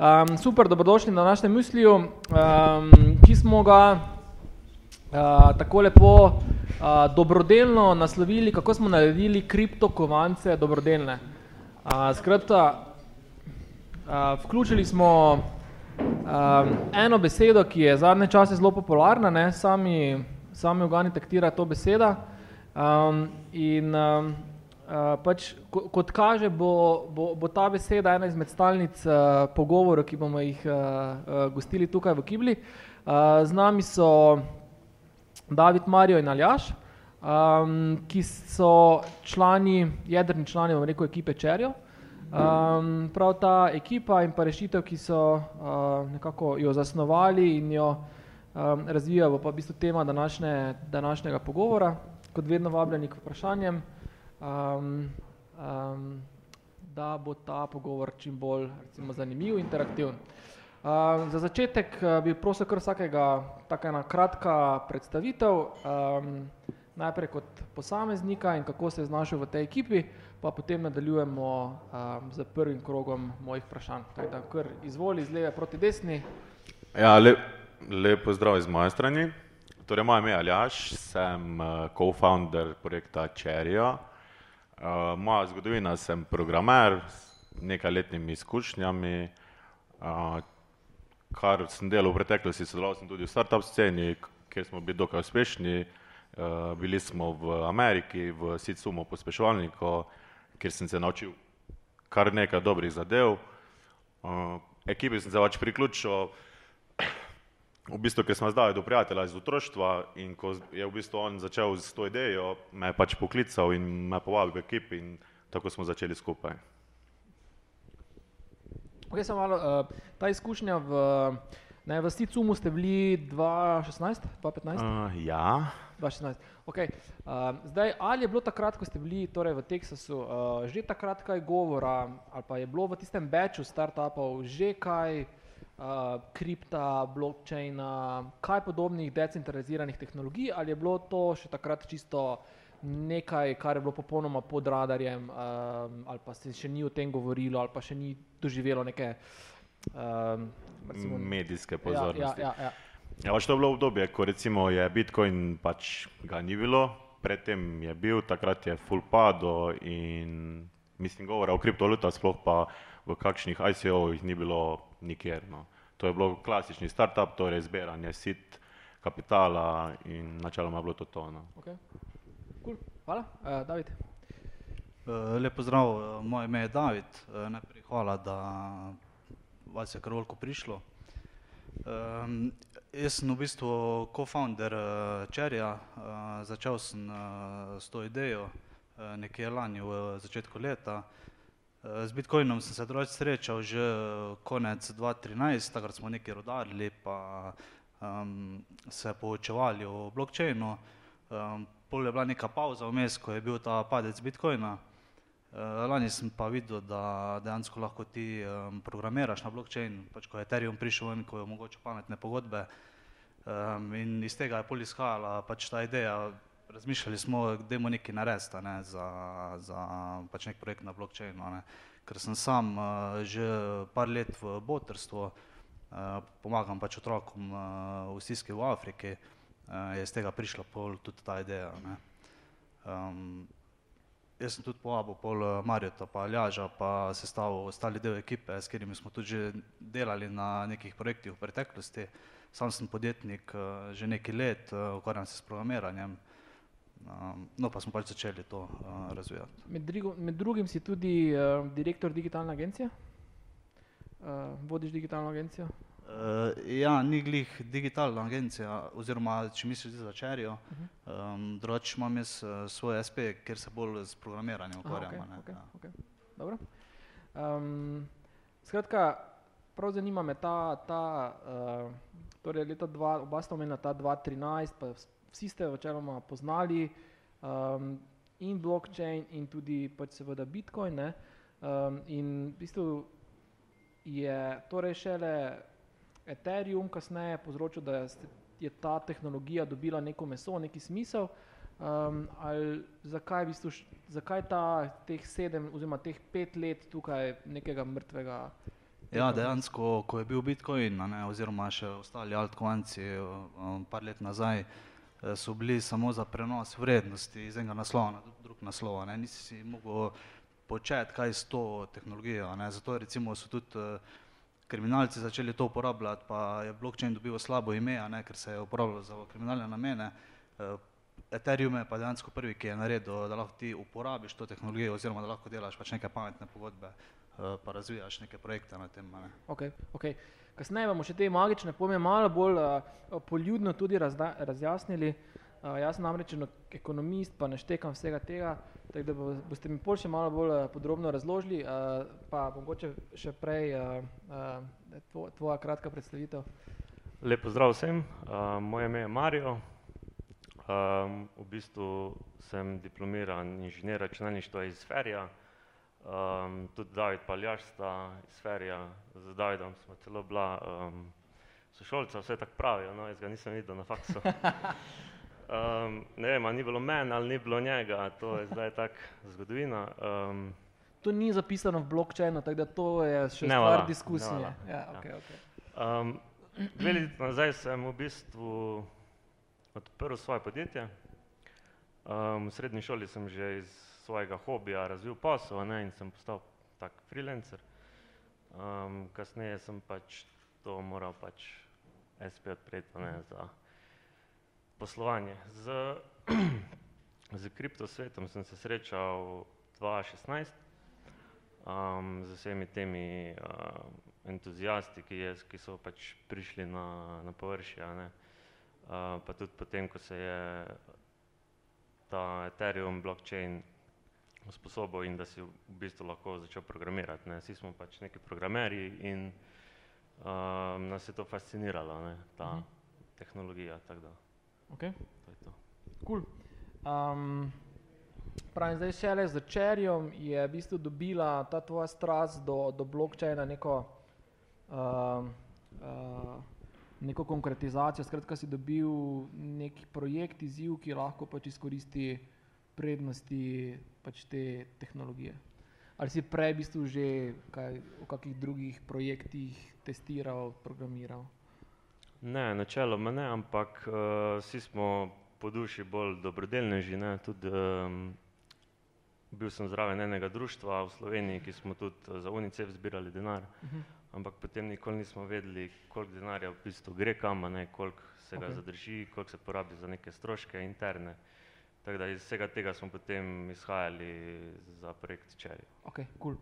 Um, super, dobrodošli na našem misliju, um, ki smo ga uh, tako lepo uh, dobrodelno naslovili, kako smo naredili kriptokovance dobrodelne. Uh, skratka, uh, vključili smo um, eno besedo, ki je zadnje čase zelo popularna, ne? sami, sami organi taktira to beseda. Um, in um, uh, pač, ko, kot kaže, bo, bo, bo ta beseda ena izmed stalnic uh, pogovorov, ki bomo jih uh, uh, gostili tukaj v Kibli. Uh, z nami so David, Marijo in Aljaš, um, ki so člani, jedrni člani, bomo rekel, ekipe Čerjo. Um, prav ta ekipa in pa rešitev, ki so uh, nekako jo zasnovali in jo um, razvijajo, bo pa v bistvu tema današnje, današnjega pogovora kot vedno vabljeni k vprašanjem, um, um, da bo ta pogovor čim bolj recimo, zanimiv in interaktiven. Uh, za začetek uh, bi prosil kar vsakega taka ena kratka predstavitev, um, najprej kot posameznika in kako se je znašel v tej ekipi, pa potem nadaljujemo um, z prvim krogom mojih vprašanj. Tako da kar izvoli iz leve proti desni. Ja, lep, lep pozdrav iz moje strani. Torej, moje ime je Aljaš, sem uh, co-founder projekta Cherry. Uh, moja zgodovina sem programer s nekaj letnimi izkušnjami, uh, kar sem delal v preteklosti, sodeloval sem tudi v startup sceni, kjer smo bili dokaj uspešni. Uh, bili smo v Ameriki, v Sitsumu pospeševalniku, kjer sem se naučil kar nekaj dobrih zadev. Uh, ekipi sem se pač priključil v bistvu, ker smo zdaj do prijatelja iz otroštva in ko je v bistvu on začel z to idejo, me je pač poklical in me povabil v ekipi in tako smo začeli skupaj. Okay, malo, uh, ta izkušnja v, ne, v Sticumu ste bili 2016, 2015? Uh, ja. 2016. Okay. Uh, zdaj, ali je bilo takrat, ko ste bili torej, v Teksasu, uh, že takrat kaj govora, ali pa je bilo v tistem beču startupov že kaj uh, kripta, blockchaina, kaj podobnih decentraliziranih tehnologij, ali je bilo to še takrat čisto nekaj, kar je bilo popolnoma pod radarjem, um, ali pa se še ni o tem govorilo, ali pa še ni doživelo neke um, recimo, medijske pozornosti. Ja, ja, ja, ja. Ja, pač to je bilo obdobje, ko recimo je Bitcoin pač ga ni bilo, predtem je bil, takrat je full pado in mislim govora o kriptovalutah, sploh pa v kakšnih ICO-jih ni bilo nikjer. No. To je bilo klasični startup, torej zbiranje sit kapitala in načeloma je bilo to tono. Okay. Cool. Hvala, uh, David. Uh, lep pozdrav, uh, moje ime je David. Uh, najprej hvala, da vas je kar veliko prišlo. Um, jaz sem v bistvu co-founder uh, Čerja. Uh, začel sem uh, s to idejo uh, nekje lani v začetku leta. Eh, z Bitcoinom sem se drugače srečal že eh, konec 2013, takrat smo nekaj rodarili, pa um, se poučevali o blockchainu. Um, pol je bila neka pauza vmes, ko je bil ta padec Bitcoina. Uh, lani sem pa videl, da dejansko lahko ti um, programiraš na blockchain, pač ko je Ethereum prišel ven, ko je omogočil pametne pogodbe. Um, in iz tega je pol izhajala pač ta ideja, razmišljali smo, da je nekaj narediti ne, za, za pač nek projekt na blockchainu. Ne. Ker sem sam uh, že par let v botrstvu, uh, pomagam pač otrokom uh, v stiski v Afriki, uh, je iz tega prišla pol tudi ta ideja. Um, jaz sem tudi povabil pol Marjota, pa Ljaža, pa sestavil ostali del ekipe, s katerimi smo tudi že delali na nekih projektih v preteklosti. Sam sem podjetnik uh, že nekaj let, uh, ukvarjam se s programiranjem. Um, no, pa smo pač začeli to uh, razvijati. Med, drigo, med drugim si tudi uh, direktor digitalne agencije, uh, vodiš digitalno agencijo. Uh, ja, ni glih digitalna agencija, oziroma če misliš za čerijo, uh -huh. um, drugače imam jaz uh, svoje SP, kjer se bolj s programiranjem ukvarjam. Okay, okay, ja. okay. um, skratka, prav zanima me ta, ta uh, torej leta dva, oba sta omenila ta 2013, pa vsi ste večeroma poznali um, in blockchain, in tudi pač seveda Bitcoin. Um, in v bistvu je torej šele Ethereum kasneje povzročil, da je ta tehnologija dobila neko meso, neki smisel. Um, ali zakaj, v bistvu, zakaj ta teh sedem oziroma teh pet let tukaj nekega mrtvega Ja, dejansko, ko je bil Bitcoin, ne, oziroma še ostali altcoinci, um, par let nazaj, eh, so bili samo za prenos vrednosti iz enega naslova na drug naslov. Ne. Nisi si mogel početi, kaj s to tehnologijo. Ne. Zato recimo so tudi uh, kriminalci začeli to uporabljati, pa je blockchain dobil slabo ime, ne, ker se je uporabljal za kriminalne namene. Uh, Ethereum je pa dejansko prvi, ki je naredil, da lahko ti uporabiš to tehnologijo oziroma da lahko delaš pač neke pametne pogodbe, pa razvijaš neke projekte na tem. Ne. Okay, okay. Kasneje bomo še te magične pojme malo bolj uh, poljudno tudi razda, razjasnili. Uh, jaz sem namreč ekonomist, pa ne štekam vsega tega, tako da boste mi pol še malo bolj uh, podrobno razložili, uh, pa mogoče še prej uh, uh, tvo, tvoja kratka predstavitev. Lepo zdrav vsem, uh, moje ime je Mario, um, v bistvu sem diplomiran inženir računalništva iz Ferija, um, tudi David Paljaš sta iz Ferija, z Davidom smo celo bila um, sošolca, vse tako pravijo, no, jaz ga nisem videl na faksu. Um, ne vem, ni bilo meni ali ni bilo njega, to je zdaj tak zgodovina. Um, to ni zapisano v blockchainu, tako da to je še ne stvar vala, diskusije. Ne ja, okay, ja. okay. um, dve leti nazaj sem v bistvu odprl svoje podjetje. Um, v srednji šoli sem že iz svojega hobija razvil posel ne, in sem postal tak freelancer. Um, kasneje sem pač to moral pač SP odpreti ne, za poslovanje. Z, z kriptosvetom sem se srečal 2016 um, z vsemi temi uh, entuzijasti, ki, je, ki so pač prišli na, na površje. Uh, pa tudi potem, ko se je ta Ethereum blockchain usposobil in da si v bistvu lahko začel programirati. Ne. Vsi smo pač neki programerji in uh, nas je to fasciniralo, ne, ta mhm. tehnologija. Okay. To je to. Cool. Um, pravim, zdaj še le z čerjom je v bistvu dobila ta tvoja strast do, do blockchaina neko, uh, uh, neko konkretizacijo, skratka si dobil neki projekt, izziv, ki lahko pač izkoristi prednosti pač te tehnologije. Ali si prej v bistvu že kaj, v kakih drugih projektih testiral, programiral? Ne, načeloma ne, ampak uh, vsi smo po duši bolj dobrodelneži. Ne? Tudi, um, bil sem zraven enega društva v Sloveniji, ki smo tudi eh, za UNICEF zbirali denar, uh mhm. -huh. ampak potem nikoli nismo vedeli, koliko denarja v bistvu gre kam, ne? koliko se ga okay. zadrži, koliko se porabi za neke stroške interne. Tako da iz vsega tega smo potem izhajali za projekt Čerjo. Okay, cool.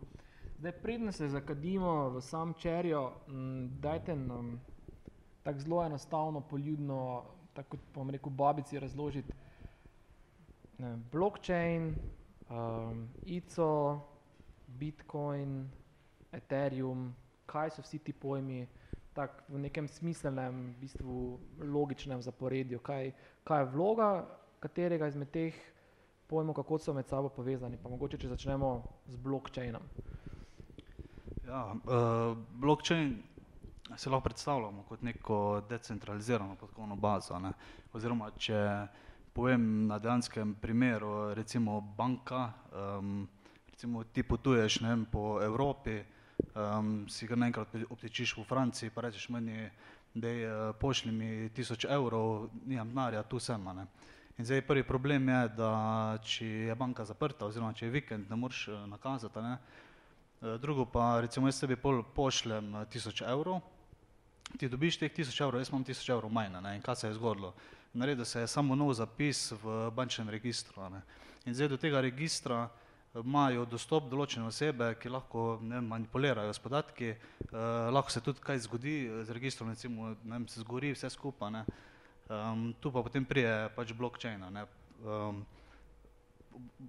Zdaj, predne se zakadimo v sam Čerjo, dajte nam tako zelo enostavno, poljudno, tako kot bom rekel, babici razložiti. Ne, blockchain, um, ICO, Bitcoin, Ethereum, kaj so vsi ti pojmi, tako v nekem smiselnem, v bistvu logičnem zaporedju, kaj, kaj je vloga katerega izmed teh pojmov, kako so med sabo povezani. Pa mogoče, če začnemo z blockchainom. Ja, uh, blockchain se lahko predstavljamo kot neko decentralizirano podkovno bazo. Ne? Oziroma, če povem na dejanskem primeru, recimo banka, um, recimo ti potuješ ne, po Evropi, um, si ga naenkrat obtečiš v Franciji, pa rečeš meni, da je uh, pošli mi tisoč evrov, nimam denarja, tu sem. Ne? In zdaj prvi problem je, da če je banka zaprta oziroma če je vikend, ne moreš uh, nakazati. Ne? Uh, drugo pa, recimo jaz sebi pol pošljem tisoč evrov, ti dobiš teh tisoč evrov, jaz imam tisoč evrov manj. Ne? In kaj se je zgodilo? Naredil se je samo nov zapis v bančnem registru. Ne? In zdaj do tega registra eh, imajo dostop določene osebe, ki lahko ne, manipulirajo s podatki, eh, lahko se tudi kaj zgodi eh, z registrom, recimo vem, se zgori vse skupaj. Um, tu pa potem prije pač blockchaina. Um,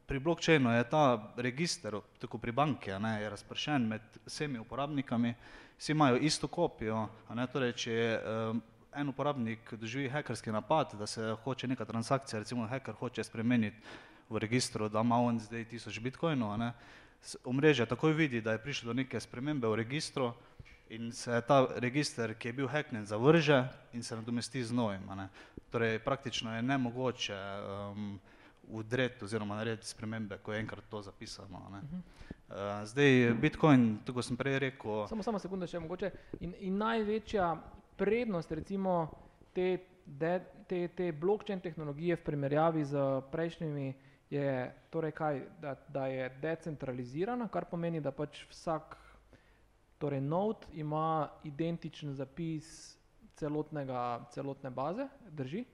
pri blockchainu je ta register, tako pri banki, ne, je razpršen med vsemi uporabnikami vsi imajo isto kopijo. Torej, če um, en uporabnik doživi hekerski napad, da se hoče neka transakcija, recimo heker hoče spremeniti v registru, da ima on zdaj tisoč bitcoinov, ne, omrežje takoj vidi, da je prišlo do neke spremembe v registru in se ta register, ki je bil hacknen, zavrže in se nadomesti z novim. Torej, praktično je nemogoče um, udreti oziroma narediti spremembe, ko je enkrat to zapisano. Ne. Uh -huh. Uh, zdaj, Bitcoin, tako sem prej rekel, Samo, samo sekunde še mogoče. In, in največja prednost recimo te, de, te, te blockchain tehnologije v primerjavi z prejšnjimi je torej kaj, da, da je decentralizirana, kar pomeni, da pač vsak torej node ima identičen zapis celotnega, celotne baze, drži?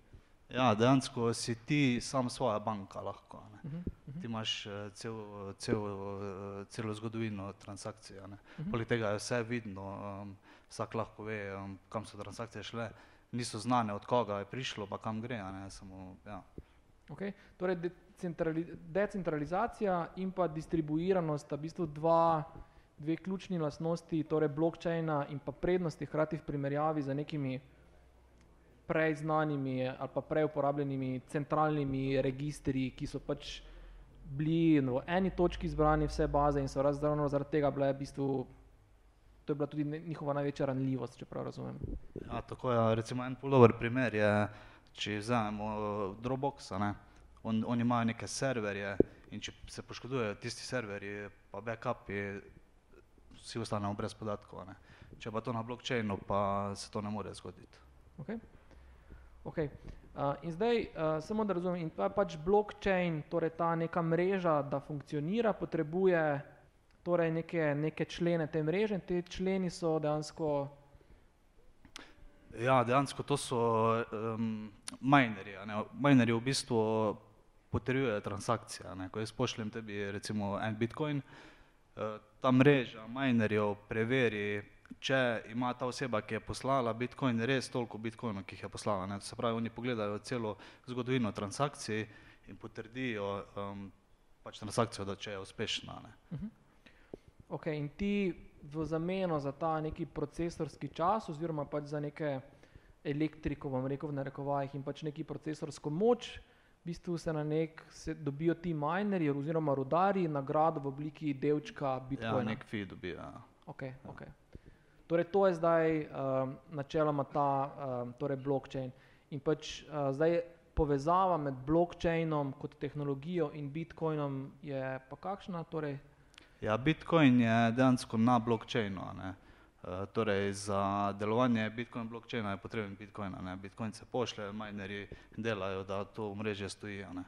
ja, dejansko si ti sam svoja banka lahko. Ne. Uh -huh. Ti imaš eh, cel, cel, eh, celo zgodovino transakcij. a Ne. Mhm. Poleg tega je vse vidno, um, vsak lahko ve, um, kam so transakcije šle. Niso znane, od koga je prišlo, pa kam gre. Ne, samo, ja. Okay. Torej, decentrali, decentralizacija in pa distribuiranost sta v bistvu dva, dve ključni lastnosti torej blockchaina in pa prednosti hkrati v primerjavi z nekimi prej znanimi ali pa prej uporabljenimi centralnimi registri, ki so pač bili v eni točki zbrani vse baze in so razdrano zaradi tega bile v bistvu, to je bila tudi njihova največja ranljivost, če prav razumem. Ja, tako je, recimo en pol dober primer je, če vzamemo eh, Dropbox, a ne, on, oni imajo neke serverje in če se poškodujejo tisti serverji, pa backupi, vsi ostanemo brez podatkov. Ne. Če pa to na blockchainu, pa se to ne more zgoditi. Okay. Okay. Uh, in zdaj, uh, samo da razumem, in pa pač blockchain, torej ta neka mreža, da funkcionira, potrebuje torej neke, neke člene te mreže in te členi so dejansko, Ja, dejansko to so um, minerji. a ne. Minerji v bistvu potrjujejo transakcije. ne. Ko jaz pošljem tebi recimo en bitcoin, eh, ta mreža minerjev preveri, če ima ta oseba, ki je poslala bitcoin, res toliko bitcoinov, ki jih je poslala. Ne. To se pravi, oni pogledajo celo zgodovino transakcij in potrdijo um, pač transakcijo, da če je uspešna. Ne. ok, in ti v zameno za ta neki procesorski čas oziroma pač za neke elektriko, bom rekel v narekovajih in pač neki procesorsko moč, v bistvu se na nek, se dobijo ti minerji oziroma rudari nagrado v obliki delčka Ja, bitcoina. nek fi dobijo. Ja. Okay, okay. Torej, to je zdaj um, načeloma ta um, torej blockchain. In pač uh, zdaj povezava med blockchainom kot tehnologijo in bitcoinom je pa kakšna? Torej, Ja, Bitcoin je dejansko na blockchainu. ne. E, torej, za delovanje Bitcoin blockchaina je potreben Bitcoin. ne. Bitcoin se pošlje, minerji delajo, da to mreže stoji. ne.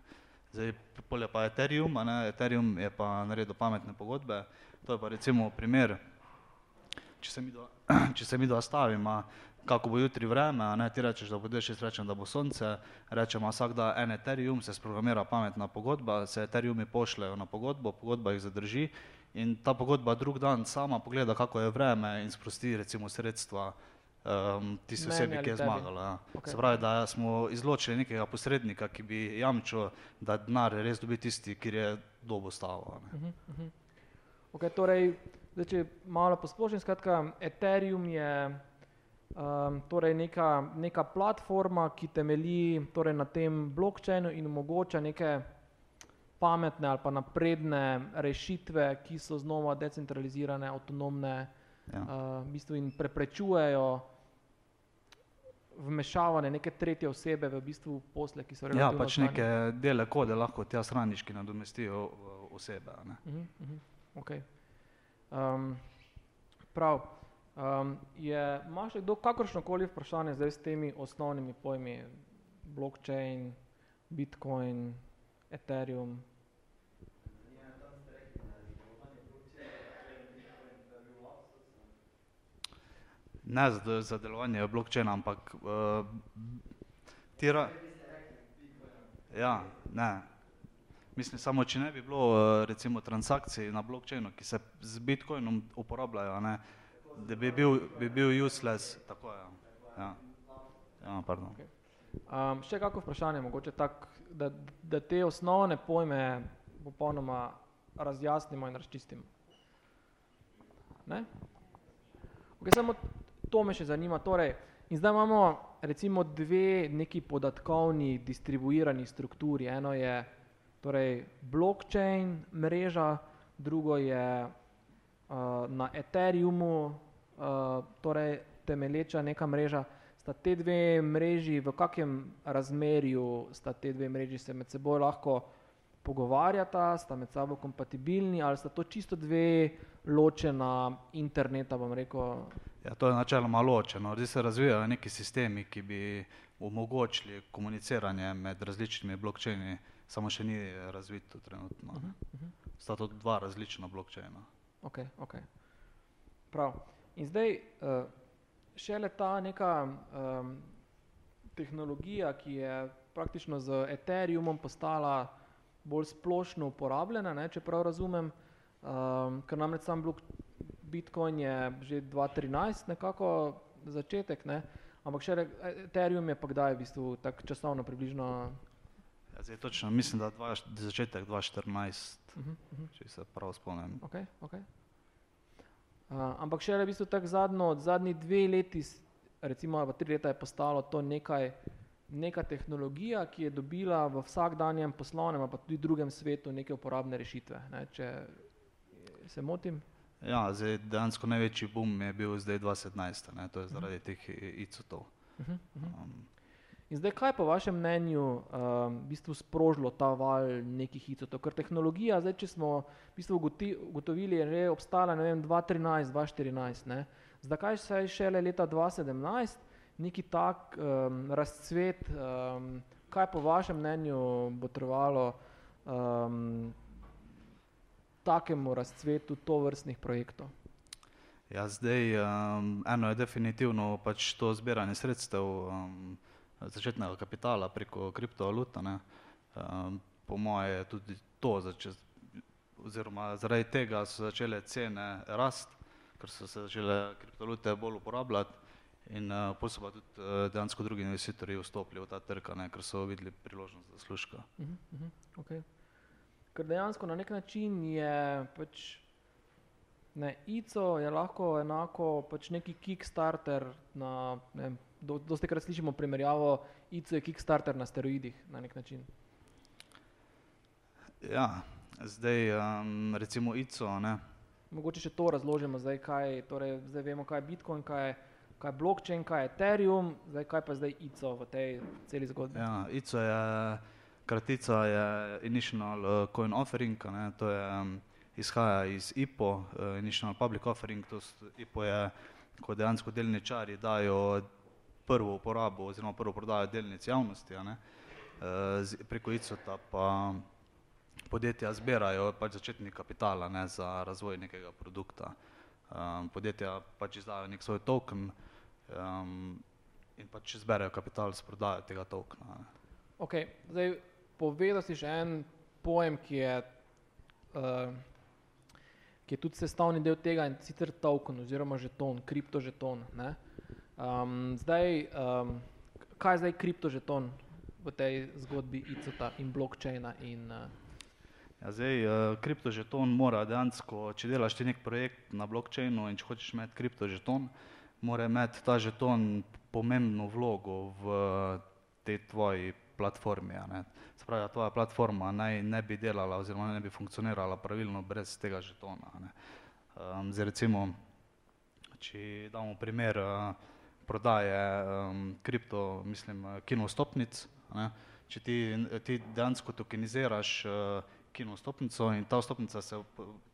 Zdaj, polje pa Ethereum, a ne. Ethereum je pa naredil pametne pogodbe. To je pa recimo primer, če se mi dva, če se mi dva stavima, kako bo jutri vreme, a ne, ti rečeš, da bo dež, jaz rečem, da bo sonce, rečemo vsak da en Ethereum, se sprogramira pametna pogodba, se Ethereumi pošljejo na pogodbo, pogodba jih zadrži in ta pogodba drug dan sama pogleda, kako je vreme in sprosti recimo sredstva um, tisti Meni osebi, ki je zmagala. Ja. Okej. Se pravi, da smo izločili nekega posrednika, ki bi jamčil, da denar res dobi tisti, ki je dobo stavo. a Ne. okay, torej, zdaj, če malo posplošim, skratka, Ethereum je um, torej neka, neka platforma, ki temelji torej na tem blockchainu in omogoča neke pametne ali pa napredne rešitve, ki so znova decentralizirane, avtonomne, Ja. uh, v bistvu in preprečujejo vmešavanje neke tretje osebe v bistvu posle, ki so Ja, relativno pač neke dele kode lahko tja straniški nadomestijo uh, osebe. a Ne. Mhm, mhm, okay. um, prav. Um, je, imaš kdo kakršno koli vprašanje zdaj s temi osnovnimi pojmi? Blockchain, Bitcoin, Ethereum. Ne za, za delovanje blockchaina, ampak uh, tira. Ja, ne. Mislim, samo če ne bi bilo uh, recimo transakcij na blockchainu, ki se z bitcoinom uporabljajo, ne, da bi bil, bi bil useless, tako je. Ja, ja pardon. Okay. Um, še kako vprašanje, mogoče tak, da, da te osnovne pojme popolnoma razjasnimo in razčistimo. Ne? Okay, samo to me še zanima. Torej, in zdaj imamo recimo dve neki podatkovni distribuirani strukturi. Eno je torej blockchain mreža, drugo je uh, na Ethereumu, uh, torej temelječa neka mreža. Sta te dve mreži, v kakem razmerju sta te dve mreži se med seboj lahko pogovarjata, sta med sabo kompatibilni ali sta to čisto dve ločena interneta, bom rekel. Ja, to je načeloma ločeno. Zdaj se razvijajo neki sistemi, ki bi omogočili komuniciranje med različnimi blokčini, samo še ni razvito trenutno. Uh -huh. Sta to dva različna blokčina. Ok, ok. Prav. In zdaj uh, šele ta neka um, tehnologija, ki je praktično z Ethereumom postala bolj splošno uporabljena, ne, če prav razumem, um, ker namreč sam blok Bitcoin je že 2013 nekako začetek, ne, ampak še Ethereum je pa kdaj v bistvu tako časovno približno Ja, zdaj točno, mislim, da dva, začetek 2014, uh -huh, uh -huh. če se prav spomnim. Okay, okay. Uh, ampak še v bistvu tako zadnjo, zadnji dve leti, recimo pa tri leta je postalo to nekaj, neka tehnologija, ki je dobila v vsakdanjem poslovnem, pa tudi drugem svetu neke uporabne rešitve. Ne? Če se motim. Ja, zdaj dejansko največji boom je bil zdaj 2017, ne? to je zaradi uh -huh. teh ICO-tov. Uh -huh, uh -huh. um, In zdaj, kaj po vašem mnenju um, v bistvu sprožilo ta val nekih hitov? Ker tehnologija, zdaj, če smo v bistvu ugotovili, je že obstala, vem, 2013, 2014, ne? zdaj se je šele leta 2017 neki tak um, razcvet, um, kaj po vašem mnenju bo trvalo um, takemu razcvetu to vrstnih projektov? Ja, zdaj, um, eno je definitivno pač to zbiranje sredstev, um, začetnega kapitala preko kriptovaluta. Ne. Um, po moje je tudi to, zače, oziroma zaradi tega so začele cene rast, ker so se začele kriptovalute bolj uporabljati in uh, potem so pa tudi uh, dejansko drugi investitorji vstopili v ta trg, ne, ker so videli priložnost za služka. Uh -huh, uh -huh, okay. Ker dejansko na nek način je pač ne, ICO je lahko enako pač neki kickstarter na ne vem, do, dosti krat slišimo primerjavo ICO je Kickstarter na steroidih na nek način. Ja, zdaj um, recimo ICO, ne. Mogoče še to razložimo zdaj, kaj, torej zdaj vemo, kaj je Bitcoin, kaj je, kaj je blockchain, kaj je Ethereum, zdaj kaj pa zdaj ICO v tej celi zgodbi. Ja, ICO je, kratica je Initial uh, Coin Offering, ne, to je, um, izhaja iz IPO, uh, Initial Public Offering, to IPO je, ko dejansko delničari dajo prvo uporabo oziroma prvo prodajo delnic javnosti, ne, eh, preko ICOTA pa podjetja zbirajo pač začetni kapital ne, za razvoj nekega produkta. Um, podjetja pač izdajo nek svoj token um, in pač zberajo kapital s prodajo tega tokena. Ok, zdaj povedal si še en pojem, ki je, uh, ki je tudi sestavni del tega in sicer token oziroma žeton, kriptožeton. Ne? Um, zdaj, um, kaj je zdaj kriptožeton v tej zgodbi ICT in blockchaina? In, uh, ja, zdaj, uh, kriptožeton mora dejansko, če delaš ti nek projekt na blockchainu in če hočeš imeti kriptožeton, mora imeti ta žeton pomembno vlogo v tej tvoji platformi. Se pravi, da tvoja platforma naj ne bi delala oziroma ne bi funkcionirala pravilno brez tega žetona. Um, zdaj, recimo, če damo primer, uh, prodaje um, kripto, mislim, kino stopnic. Ne? Če ti, ti dejansko tokeniziraš uh, kino stopnico in ta stopnica se,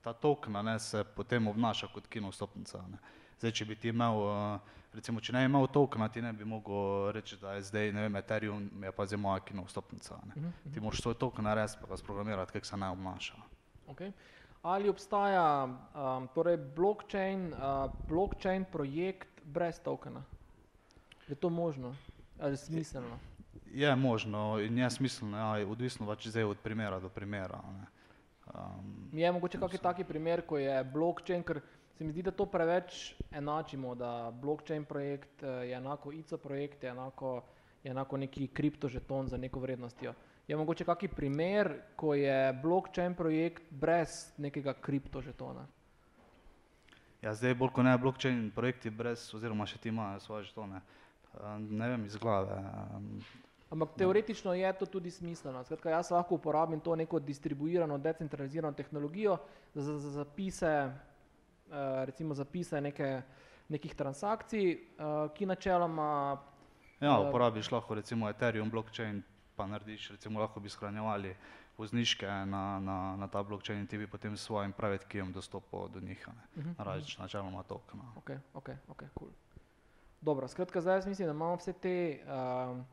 ta token ne, se potem obnaša kot kino stopnica. Ne? Zdaj, če bi ti imel, uh, recimo, če ne bi imel tokena, ti ne bi mogel reči, da je zdaj, ne vem, Ethereum je pa zdaj moja kino stopnica. Ne? Uh -huh. Ti moraš svoj token narediti pa ga sprogramirati, kako se naj obnaša. Okay. Ali obstaja um, torej blockchain, uh, blockchain projekt brez tokena? Je to možno? Ali smiselno? Je možno in je smiselno, ja, odvisno pač zdaj od primera do primera. Um, je mogoče kakšen taki primer, ko je blockchain, ker se mi zdi, da to preveč enačimo, da blockchain projekt eh, je enako ICO projekt, je enako, je enako neki kriptožeton za neko vrednostjo. Je mogoče kakšen primer, ko je blockchain projekt brez nekega kriptožetona? Ja, zdaj bolj kot ne blockchain projekti brez, oziroma še ti imajo svoje žetone. Uh, ne vem iz glave. Ampak teoretično je to tudi smiselno. Skratka, jaz lahko uporabim to neko distribuirano, decentralizirano tehnologijo za, za zapise, eh, recimo zapise neke, nekih transakcij, eh, ki načeloma. Ja, eh, uporabiš lahko recimo Ethereum blockchain pa narediš, recimo lahko bi shranjevali vozniške na, na, na ta blockchain in ti bi potem s svojim private keyom dostopal do njih, ne, na različna načeloma token. Ok, ok, ok, cool. Dobro, skratka, zdaj mislim, da imamo vse te um,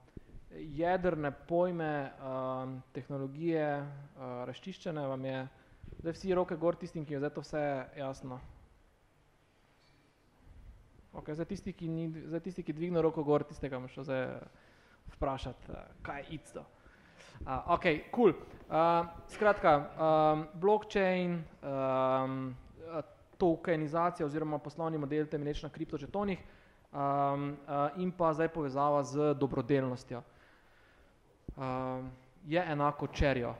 jedrne pojme um, tehnologije uh, razčiščene, vam je zdaj vsi roke gor tistim, ki je zdaj to vse jasno. Ok, zdaj tisti, ki, ni, zdaj tisti, ki dvigne roko gor, tistega moš zdaj vprašati, uh, kaj je isto. Uh, ok, cool. Uh, skratka, um, blockchain, um, tokenizacija oziroma poslovni model temelječ na kriptožetonih um, uh, in pa zdaj povezava z dobrodelnostjo. Um, je enako čerjo.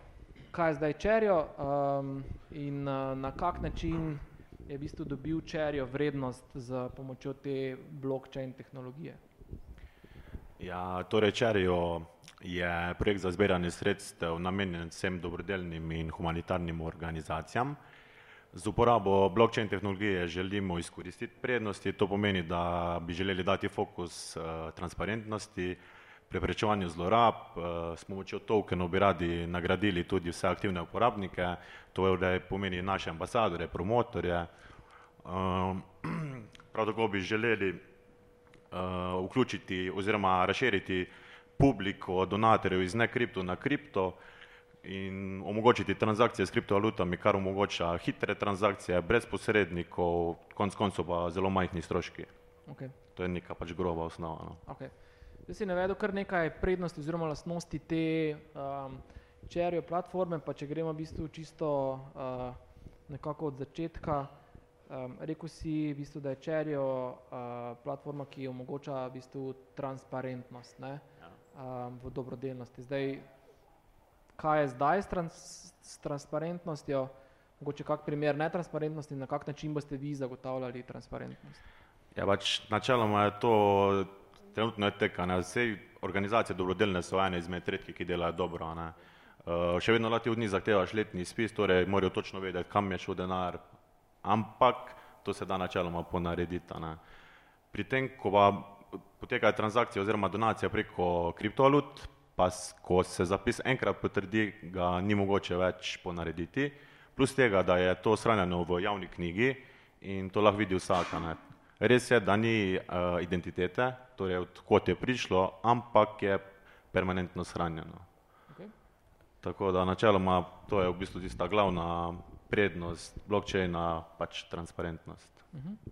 Kaj je zdaj čerjo um, in uh, na kak način je v bistvu dobil čerjo vrednost z pomočjo te blockchain tehnologije? Ja, torej Čerijo je projekt za zbiranje sredstev namenjen vsem dobrodelnim in humanitarnim organizacijam. Z uporabo blockchain tehnologije želimo izkoristiti prednosti, to pomeni, da bi želeli dati fokus uh, transparentnosti, preprečevanju zlorab, uh, s pomočjo tokenov bi radi nagradili tudi vse aktivne uporabnike, to je, pomeni naše ambasadore, promotorje. Uh, prav tako bi želeli uh, vključiti oziroma razširiti publiko donatorjev iz ne kripto na kripto in omogočiti transakcije s kriptovalutami, kar omogoča hitre transakcije, brez posrednikov, konc koncev pa zelo majhni stroški. Okay. To je neka pač groba osnova. No. Okay. Zdaj si navedel kar nekaj prednosti oziroma lastnosti te um, čerijo platforme, pa če gremo v bistvu čisto uh, nekako od začetka, Um, rekel si, v bistvu, da je Čerijo uh, platforma, ki omogoča v bistvu transparentnost ne, um, v dobrodelnosti. Zdaj, kaj je zdaj s, trans, s transparentnostjo, mogoče kak primer netransparentnosti, na kak način boste vi zagotavljali transparentnost? Ja, pač načeloma je to trenutno je teka, ne, vse organizacije dobrodelne so ene izmed redkih, ki delajo dobro, ne. Uh, še vedno lahko od njih zahtevaš letni spis, torej morajo točno vedeti, kam je šel denar, ampak to se da načeloma ponarediti. Ne. Pri tem, ko pa potekajo transakcije oziroma donacije preko kriptovalut, pa ko se zapis enkrat potrdi, ga ni mogoče več ponarediti, plus tega, da je to shranjeno v javni knjigi in to lahko vidi vsaka. Ne. Res je, da ni uh, identitete, torej odkot je prišlo, ampak je permanentno shranjeno. Okay. Tako da načeloma to je v bistvu tista glavna prednost blockchaina pač transparentnost. Uh mhm. -huh.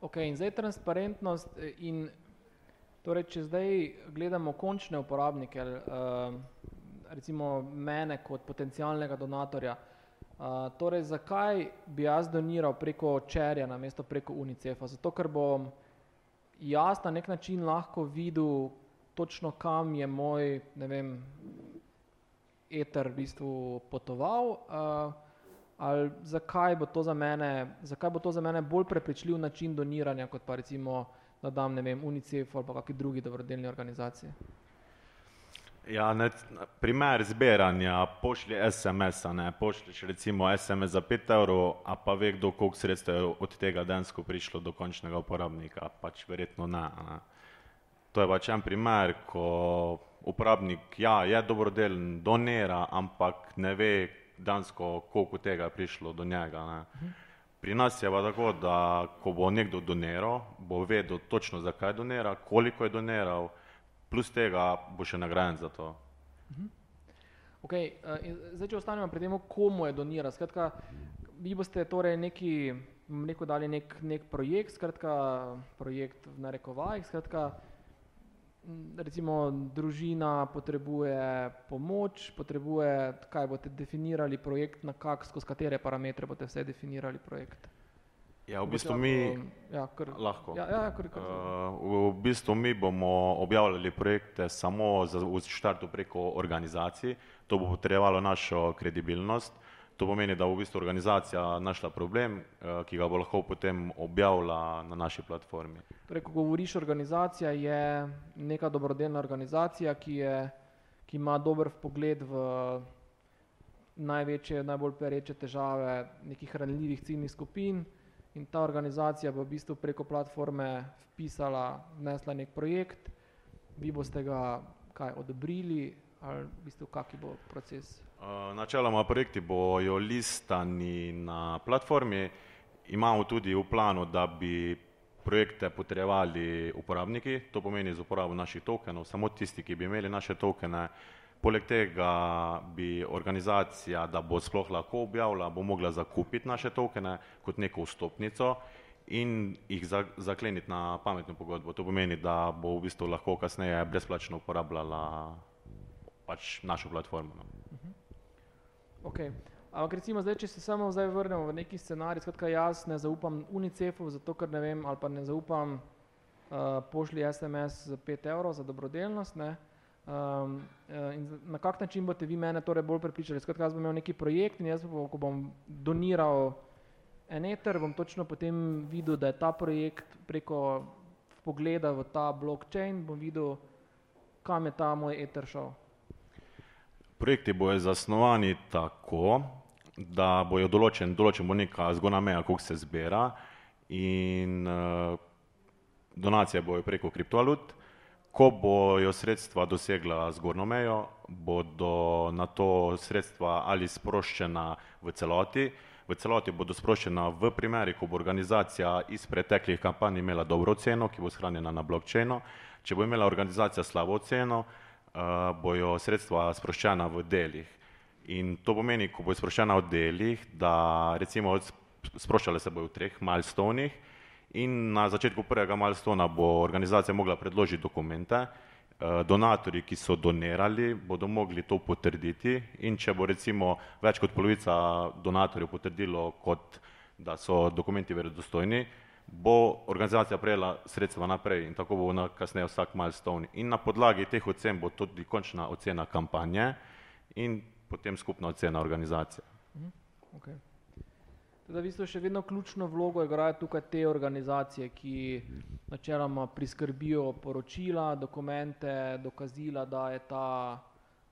Ok, in zdaj transparentnost eh, in torej, če zdaj gledamo končne uporabnike, uh, recimo mene kot potencialnega donatorja, uh, torej zakaj bi jaz doniral preko Čerja na mesto preko UNICEF-a? Zato, ker bom jaz na nek način lahko videl točno kam je moj, ne vem, eter v bistvu potoval, uh, ali zakaj bo to za mene, zakaj bo to za mene bolj prepričljiv način doniranja, kot pa recimo, da dam, ne vem, UNICEF ali pa kakšni drugi dobrodelni organizaciji. Ja, ne, primer zbiranja, pošlji SMS, ne, pošljiš recimo SMS za 5 evrov, a pa ve kdo, koliko sredstev je od tega densko prišlo do končnega uporabnika, pač verjetno ne. ne. To je pač en primer, ko uporabnik, ja, je dobrodelen, donira, ampak ne ve, dansko, koliko tega je prišlo do njega. Ne. Pri nas je pa tako, da ko bo nekdo doniral, bo vedel točno, zakaj donira, koliko je doniral, plus tega bo še nagrajen za to. Okay, zdaj, če ostanemo pri tem, komu je doniral, skratka, vi boste torej neki, neko dali nek, nek projekt, skratka, projekt v narekovajih, skratka, recimo družina potrebuje pomoč, potrebuje, kaj boste definirali projekt, na kak, skozi katere parametre boste vse definirali projekt? Ja, v bistvu mi ja, kar, lahko. Ja, ja, kar, kar. Uh, v bistvu mi bomo objavljali projekte samo za, v štartu preko organizacij, to bo potrebovalo našo kredibilnost. To pomeni, da bo v bistvu organizacija našla problem, uh, ki ga bo lahko potem objavila na naši platformi. Torej, ko govoriš organizacija, je neka dobrodelna organizacija, ki, je, ki ima dober pogled v največje, najbolj pereče težave nekih ranljivih ciljnih skupin in ta organizacija bo v bistvu preko platforme vpisala, vnesla nek projekt, vi boste ga kaj odobrili, ali v bistvu kaki bo proces? Uh, načeloma projekti bojo listani na platformi, imamo tudi v planu, da bi projekte potrjevali uporabniki, to pomeni z uporabo naših tokenov, samo tisti, ki bi imeli naše tokene. Poleg tega bi organizacija, da bo sploh lahko objavila, bo mogla zakupiti naše tokene kot neko vstopnico in jih zakleniti na pametno pogodbo. To pomeni, da bo v bistvu lahko kasneje brezplačno uporabljala pač našo platformo. No. Okay. Ampak recimo zdaj, če se samo zdaj vrnemo v neki scenarij, skratka jaz ne zaupam UNICEF-u, zato ker ne vem, ali pa ne zaupam uh, pošli SMS za 5 evrov za dobrodelnost, ne, um, in na kak način boste vi mene torej bolj prepričali, skratka jaz bom imel neki projekt in jaz bom, ko bom doniral en eter, bom točno potem videl, da je ta projekt preko pogleda v ta blockchain, bom videl, kam je ta moj eter šel. Projekti bojo zasnovani tako, da bojo določen, določen bo neka zgornja meja, koliko se zbira in uh, donacije bojo preko kriptovalut. Ko bojo sredstva dosegla zgornjo mejo, bodo na to sredstva ali sproščena v celoti, v celoti bodo sproščena v primeri, ko bo organizacija iz preteklih kampanj imela dobro oceno, ki bo shranjena na blockchainu. Če bo imela organizacija slabo oceno, uh, bojo sredstva sproščena v delih. In to pomeni, ko bo sproščena v delih, da recimo sproščale se bojo v treh milestonih in na začetku prvega milestona bo organizacija mogla predložiti dokumente, donatorji, ki so donirali, bodo mogli to potrditi in če bo recimo več kot polovica donatorjev potrdilo, kot da so dokumenti verodostojni, bo organizacija prejela sredstva naprej in tako bo na kasneje vsak milestone. In na podlagi teh ocen bo tudi končna ocena kampanje in potem skupna ocena organizacije. Okay. Da, v bistvu še vedno ključno vlogo igrajo tukaj te organizacije, ki načeloma priskrbijo poročila, dokumente, dokazila, da je ta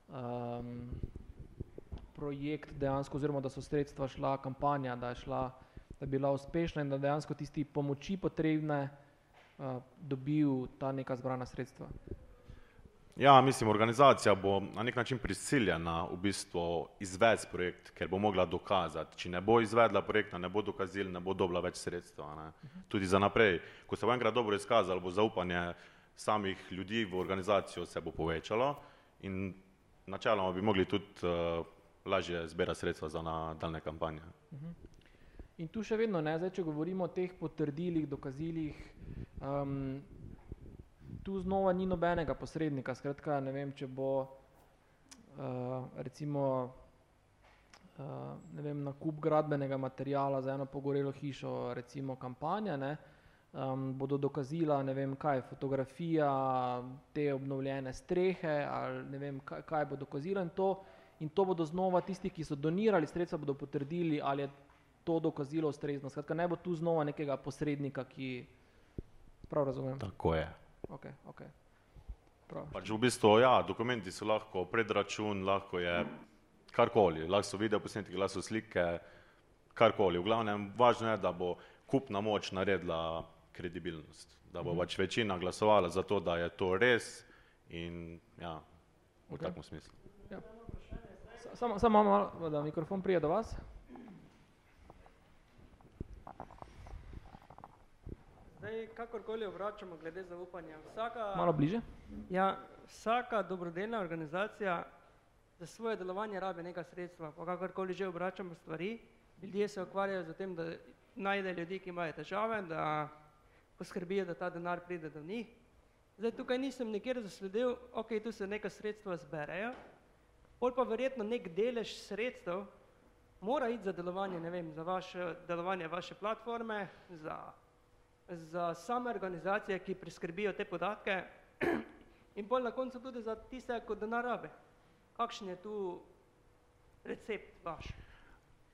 um, projekt dejansko, oziroma da so sredstva šla, kampanja, da je šla, da je bila uspešna in da dejansko tisti pomoči potrebne uh, dobil ta neka zbrana sredstva. Ja, mislim, organizacija bo na nek način prisiljena v bistvu izvesti projekt, ker bo mogla dokazati. Če ne bo izvedla projekta, ne bo dokazila, ne bo dobila več sredstva. Ne. Tudi za naprej, ko se bo enkrat dobro izkazalo, bo zaupanje samih ljudi v organizacijo se bo povečalo in načeloma bi mogli tudi uh, lažje zbirati sredstva za nadaljne kampanje. In tu še vedno ne, zdaj, če govorimo o teh potrdilih, dokazilih, um, tu znova ni nobenega posrednika. Skratka, ne vem, če bo uh, recimo uh, ne vem, nakup gradbenega materijala za eno pogorelo hišo, recimo kampanja, ne, um, bodo dokazila, ne vem, kaj, fotografija te obnovljene strehe ali ne vem, kaj, kaj bo dokazila in to, in to bodo znova tisti, ki so donirali sredstva, bodo potrdili, ali je to dokazilo ustrezno. Skratka, ne bo tu znova nekega posrednika, ki prav razumem. Tako je. Okay, okay. Pač v bistvu, ja, dokumenti so lahko predračun, lahko je karkoli, lahko so video posnetki, lahko so slike, karkoli. V glavnem, važno je, da bo kupna moč naredila kredibilnost, da bo mhm. pač večina glasovala za to, da je to res in ja, v okay. takem smislu. Ja. Samo, samo malo, da mikrofon prije do vas. Zdaj, kakorkoli obračamo glede zaupanja, vsaka, Malo bliže. Ja, vsaka dobrodelna organizacija za svoje delovanje rabi neka sredstva, pa kakorkoli že obračamo stvari, ljudje se ukvarjajo z tem, da najde ljudi, ki imajo težave, da poskrbijo, da ta denar pride do njih. Zdaj, tukaj nisem nikjer zasledil, ok, tu se neka sredstva zberejo, pol pa verjetno nek delež sredstev mora iti za delovanje, ne vem, za vaše, delovanje vaše platforme, za za same organizacije, ki preskrbijo te podatke in bolj na koncu tudi za tiste, ko denar rabe. Kakšen je tu recept vaš?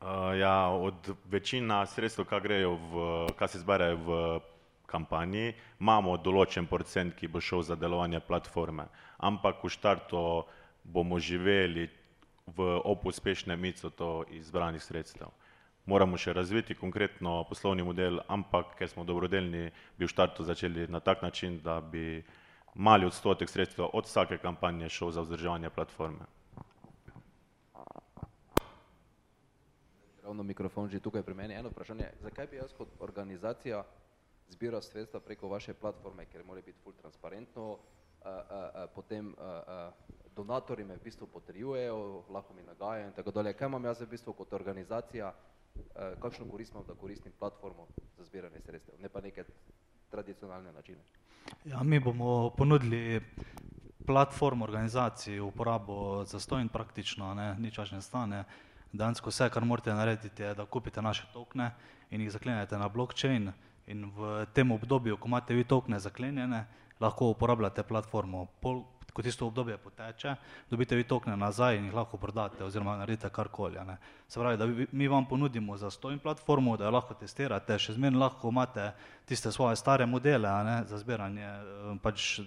Uh, ja, od večina sredstev, kar grejo v, kar se zberejo v kampanji, imamo določen procent, ki bo šel za delovanje platforme, ampak v štartu bomo živeli v ob uspešnem micu to izbranih sredstev moramo še razviti konkretno poslovni model, ampak ker smo dobrodelni, bi v štartu začeli na tak način, da bi mali odstotek sredstva od vsake kampanje šel za vzdrževanje platforme. Ravno mikrofon že tukaj pri meni. Eno vprašanje, zakaj bi jaz kot organizacija zbiral sredstva preko vaše platforme, ker mora biti ful transparentno, uh, uh, uh, potem uh, uh, donatorji me v bistvu potrjujejo, lahko mi nagajajo in tako dalje. Kaj imam jaz v bistvu kot organizacija, kakšno korist imam, da koristim platformo za zbiranje sredstev, ne pa neke tradicionalne načine? Ja, mi bomo ponudili platformo organizaciji v uporabo za stojn praktično, ne, nič več ne stane. Dansko vse, kar morate narediti, je, da kupite naše tokne in jih zaklenete na blockchain in v tem obdobju, ko imate vi tokne zaklenjene, lahko uporabljate platformo. Pol, ko tisto obdobje poteče, dobite vi tokne nazaj in jih lahko prodate oziroma naredite karkoli. Ne. Se pravi, da vi- mi vam ponudimo za stojn platformo, da jo lahko testirate, še zmeraj lahko imate tiste svoje stare modele ne, za zbiranje, eh, pač,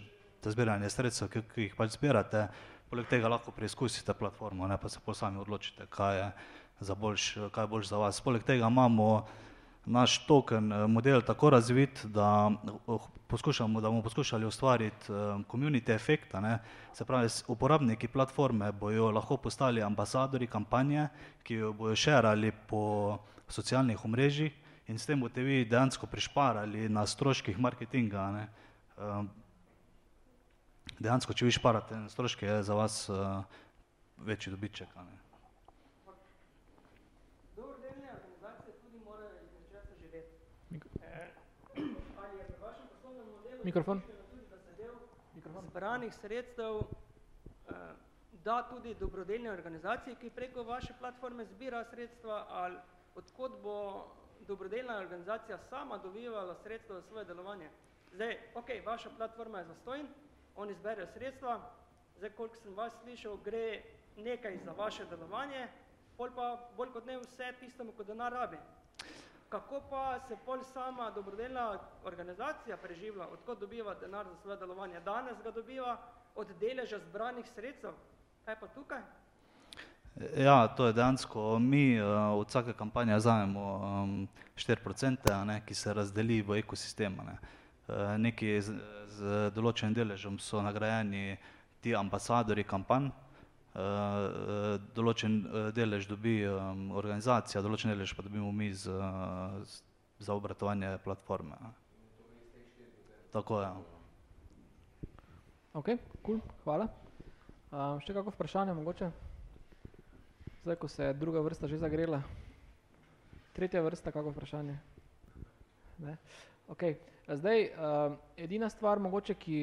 za zbiranje sredstev, ki, ki jih pač zbirate, poleg tega lahko preizkusite platformo, ne, pa se pol sami odločite, kaj je, boljš, kaj je boljš za vas. Poleg tega imamo naš token eh, model tako razvit, da eh, poskušamo, da bomo poskušali ustvariti eh, community efekt, se pravi, uporabniki platforme bojo lahko postali ambasadori kampanje, ki jo bojo šerali po socialnih omrežjih in s tem boste vi dejansko prišparali na stroških marketinga. Ne. Dejansko, če vi šparate stroške, je za vas večji dobiček. Ne. Dobrodelne organizacije tudi morajo iz nečesa živeti. Eh, Ali je v vašem Mikrofon. del zbranih sredstev eh, da tudi dobrodelne organizacije, ki preko vaše platforme zbira sredstva, ali odkot bo dobrodelna organizacija sama dobivala sredstva za svoje delovanje. Zdaj, ok, vaša platforma je zastojn, oni zberejo sredstva, zdaj, koliko sem vas slišal, gre nekaj za vaše delovanje, pol pa bolj kot ne vse tistemu, ko denar rabi. Kako pa se pol sama dobrodelna organizacija preživlja, odkot dobiva denar za svoje delovanje? Danes ga dobiva od deleža zbranih sredstev. Kaj pa tukaj? Ja, to je dejansko. Mi uh, od vsake kampanje vzamemo um, 4%, a ne, ki se razdeli v ekosistem. a Ne. Uh, neki z, z določenim deležem so nagrajeni ti ambasadori kampanj, določen uh, delež dobi organizacija, določen delež pa dobimo mi z, z, za obratovanje platforme. Tako je. Ok, cool, hvala. Um, še kako vprašanje mogoče? Zdaj, ko se je druga vrsta že zagrela. Tretja vrsta, kako vprašanje? Ne? Ok, zdaj um, edina stvar mogoče, ki,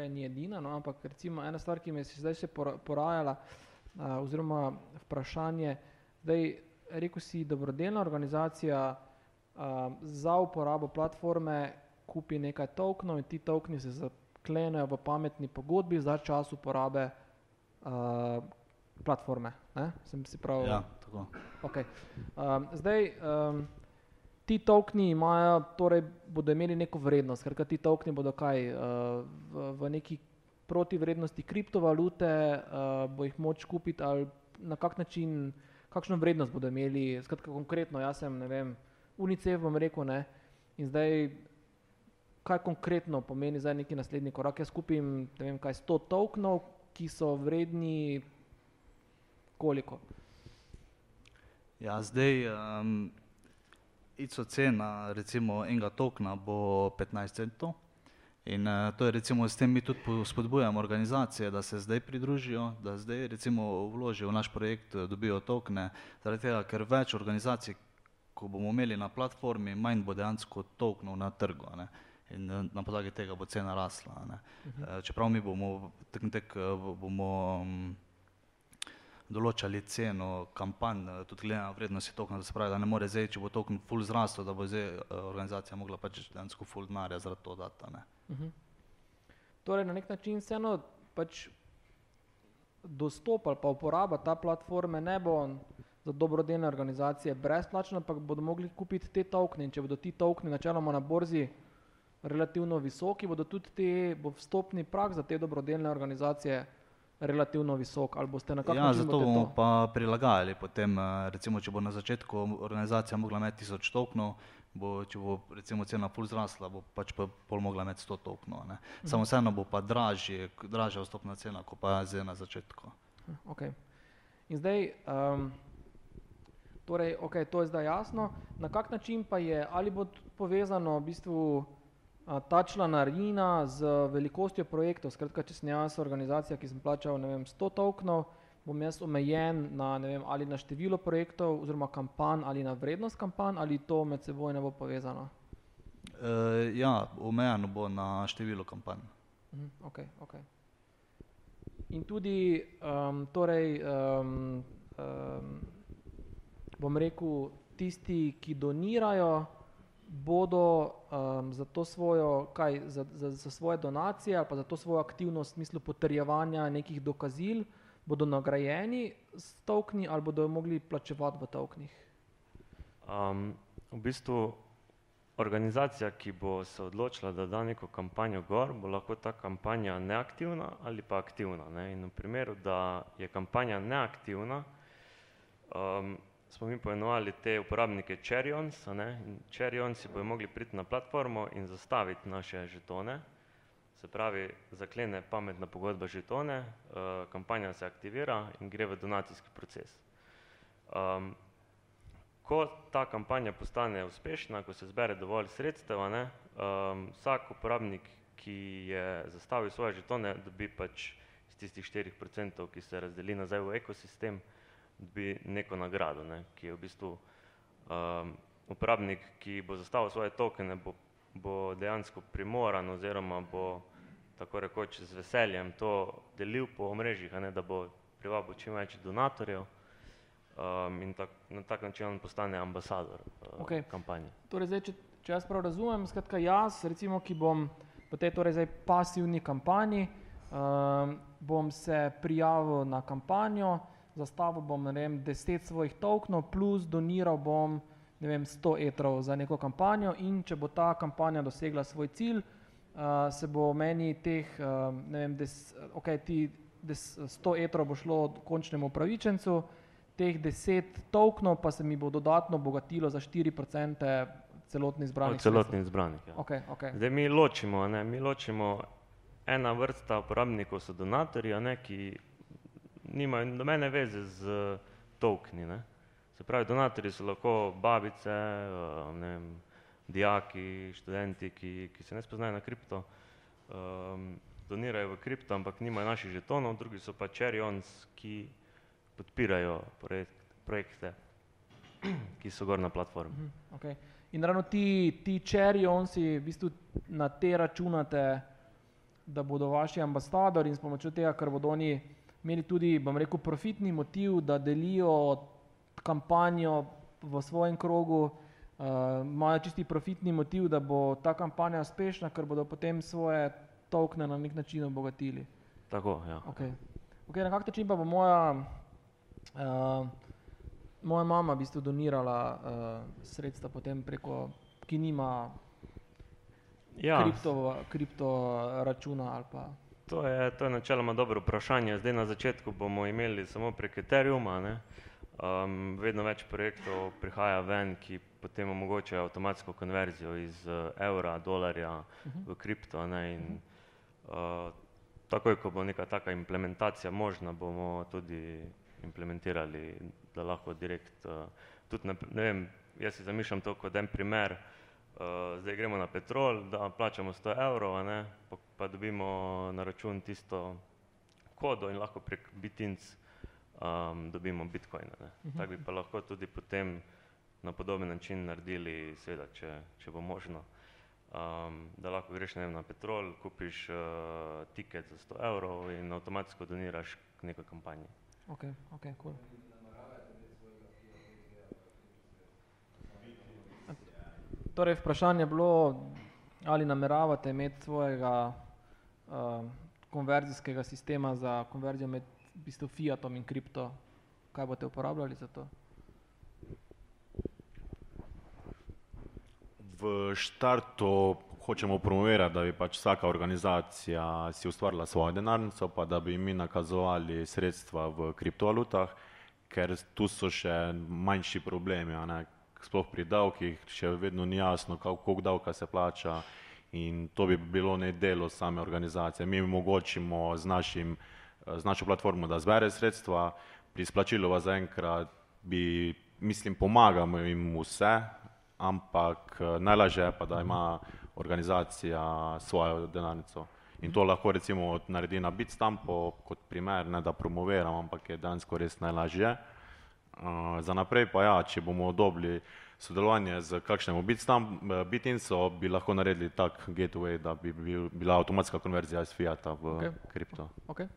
ok, ni edina, no, ampak recimo ena stvar, ki me je zdaj še pora- porajala, uh, oziroma vprašanje, zdaj rekel si, dobrodelna organizacija uh, za uporabo platforme kupi nekaj tokenov in ti tokeni se zaklenejo v pametni pogodbi za čas uporabe uh, platforme. Ne? Sem si prav. Ja, tako. Okay. Um, zdaj, um, ti tokeni imajo, torej bodo imeli neko vrednost, ker ti tokeni bodo kaj uh, v, v neki protivrednosti kriptovalute, uh, bo jih moč kupiti ali na kak način, kakšno vrednost bodo imeli, skratka konkretno, jaz sem, ne vem, UNICEF bom rekel, ne, in zdaj, kaj konkretno pomeni zdaj neki naslednji korak, jaz kupim, ne vem kaj, 100 tokenov, ki so vredni koliko? Ja, zdaj um, ICO cena recimo enega tokna bo 15 centov in uh, to je recimo s tem mi tudi po- spodbujamo organizacije, da se zdaj pridružijo, da zdaj recimo vložijo v naš projekt, eh, dobijo tokne, zaradi tega, ker več organizacij, ko bomo imeli na platformi, manj bo dejansko toknov na trgu. Ne? In eh, na podlagi tega bo cena rasla. a Ne? Uh, čeprav mi bomo, tek, tek, bomo um, določali ceno kampanj, eh, tudi glede na vrednosti tokena, da se pravi, da ne more zdaj, če bo token full zrastel, da bo zdaj eh, organizacija mogla pač dejansko full denarja zaradi to dati. a Ne. Torej, na nek način vseeno pač dostop ali pa uporaba ta platforme ne bo za dobrodelne organizacije brezplačna, ampak bodo mogli kupiti te tokene in če bodo ti tokeni načeloma na borzi relativno visoki, bodo tudi te, bo vstopni prag za te dobrodelne organizacije relativno visok ali boste na kak Ja, način zato boste bomo to? pa prilagajali potem, eh, recimo, če bo na začetku organizacija mogla imeti tisoč toknov, Bo, če bo recimo cena ful zrasla, bo pač pa pol mogla imeti 100 tokenov. ne. Samo vseeno bo pa dražje, dražja vstopna cena, kot pa je zdaj na začetku. Okay. In zdaj, um, torej, okay, to je zdaj jasno. Na kak način pa je, ali bo povezano v bistvu ta članarina z velikostjo projektov? Skratka, če sem jaz organizacija, ki sem plačal ne vem, 100 tokenov, bom jaz omejen na, ne vem, ali na število projektov oziroma kampanj ali na vrednost kampanj ali to med seboj ne bo povezano? E, ja, omejeno bo na število kampanj. Mhm, okay, okay. In tudi, um, torej, um, um, bom rekel, tisti, ki donirajo, bodo um, za to svojo, kaj, za, za, za svoje donacije ali pa za to svojo aktivnost v smislu potrjevanja nekih dokazil, bodo nagrajeni s tokni ali bodo mogli plačevati v toknih. Um, v bistvu organizacija, ki bo se odločila, da da neko kampanjo gor, bo lahko ta kampanja neaktivna ali pa aktivna. Ne? In v primeru, da je kampanja neaktivna, um, smo mi poimenovali te uporabnike in Cherryonsi bodo mogli priti na platformo in zastaviti naše žetone, se pravi, zaklene pametna pogodba žetone, uh, kampanja se aktivira in gre v donacijski proces. Um, ko ta kampanja postane uspešna, ko se zbere dovolj sredstev, ne, um, vsak uporabnik, ki je zastavil svoje žetone, dobi pač iz tistih 4%, ki se razdeli nazaj v ekosistem, dobi neko nagrado, ne, ki je v bistvu um, uporabnik, ki bo zastavil svoje tokene, bo, bo dejansko primoran oziroma bo tako rekoč z veseljem to delil po omrežjih, a ne, da bo privabil čim več donatorjev um, in tak, na tak način on postane ambasador uh, Okej. kampanje. Torej, zdaj, če, če jaz prav razumem, skratka jaz, recimo, ki bom v tej torej zdaj pasivni kampanji, um, bom se prijavil na kampanjo, zastavil bom vem, 10 svojih tokenov, plus doniral bom ne vem, 100 etrov za neko kampanjo in če bo ta kampanja dosegla svoj cilj, uh, se bo meni teh, ne vem, des, okay, ti des, 100 etrov bo šlo končnemu upravičencu, teh 10 tokenov pa se mi bo dodatno bogatilo za 4% celotni zbrani. Celotni izbranik. Ja. Okay, okay. Zdaj mi ločimo, ne, mi ločimo ena vrsta uporabnikov so donatorji, ne, ki nimajo nobene veze z tokeni. Ne. Se pravi, donatorji so lahko babice, eh, vem, dijaki, študenti, ki, ki se ne spoznajo na kripto, um, donirajo v kripto, ampak nimajo naših žetonov, drugi so pa cherryons, ki podpirajo projekt, projekte, ki so gor na platformi. Mhm, okay. In ravno ti, ti cherryonsi, v bistvu na te računate, da bodo vaši ambasadori in s pomočjo tega, ker bodo oni imeli tudi, bom rekel, profitni motiv, da delijo kampanjo v svojem krogu, uh, imajo čisti profitni motiv, da bo ta kampanja uspešna, ker bodo potem svoje tokne na nek način obogatili. Tako, ja. Okay. Okay, na kak način pa bo moja, uh, moja mama v bistvu donirala uh, sredstva potem preko, ki nima Ja, kripto, kripto računa ali pa. To je, to je načeloma dobro vprašanje. Zdaj na začetku bomo imeli samo prek Ethereuma. Ne? Um, vedno več projektov prihaja ven, ki potem omogočajo avtomatsko konverzijo iz uh, evra, dolarja v kripto. Ne? In, uh, takoj, ko bo neka taka implementacija možna, bomo tudi implementirali, da lahko direkt, uh, tudi, ne, ne vem, jaz si zamišljam to kot en primer, Uh, zdaj gremo na petrol, da plačamo 100 evrov, ne, pa, pa dobimo na račun tisto kodo in lahko prek Bitinc um, dobimo bitcoine. Ne. Tako bi pa lahko tudi potem na podoben način naredili, seveda, če, če bo možno, um, da lahko greš vem, na petrol, kupiš uh, tiket za 100 evrov in avtomatsko doniraš k neki kampanji. Ok, ok, cool. Torej, vprašanje je bilo, ali nameravate imeti svojega uh, konverzijskega sistema za konverzijo med v bistvu fiatom in kripto, kaj boste uporabljali za to? V štartu hočemo promovirati, da bi pač vsaka organizacija si ustvarila svojo denarnico, pa da bi mi nakazovali sredstva v kriptovalutah, ker tu so še manjši problemi, ne, sploh pri davkih, še vedno ni jasno, koliko davka se plača in to bi bilo ne delo same organizacije. Mi omogočimo z, našim, z našo platformo, da zbere sredstva, pri izplačilu pa zaenkrat bi, mislim, pomagamo jim vse, ampak najlažje je pa, da ima organizacija svojo denarnico. In to lahko recimo naredi na Bitstampu kot primer, ne da promoviram, ampak je dejansko res najlažje. Uh, za naprej pa ja, če bomo dobili sodelovanje z kakšnim Bitstamp, Bitinso, bi lahko naredili tak gateway, da bi bil, bila avtomatska konverzija iz Fiata v okay. kripto. Okay.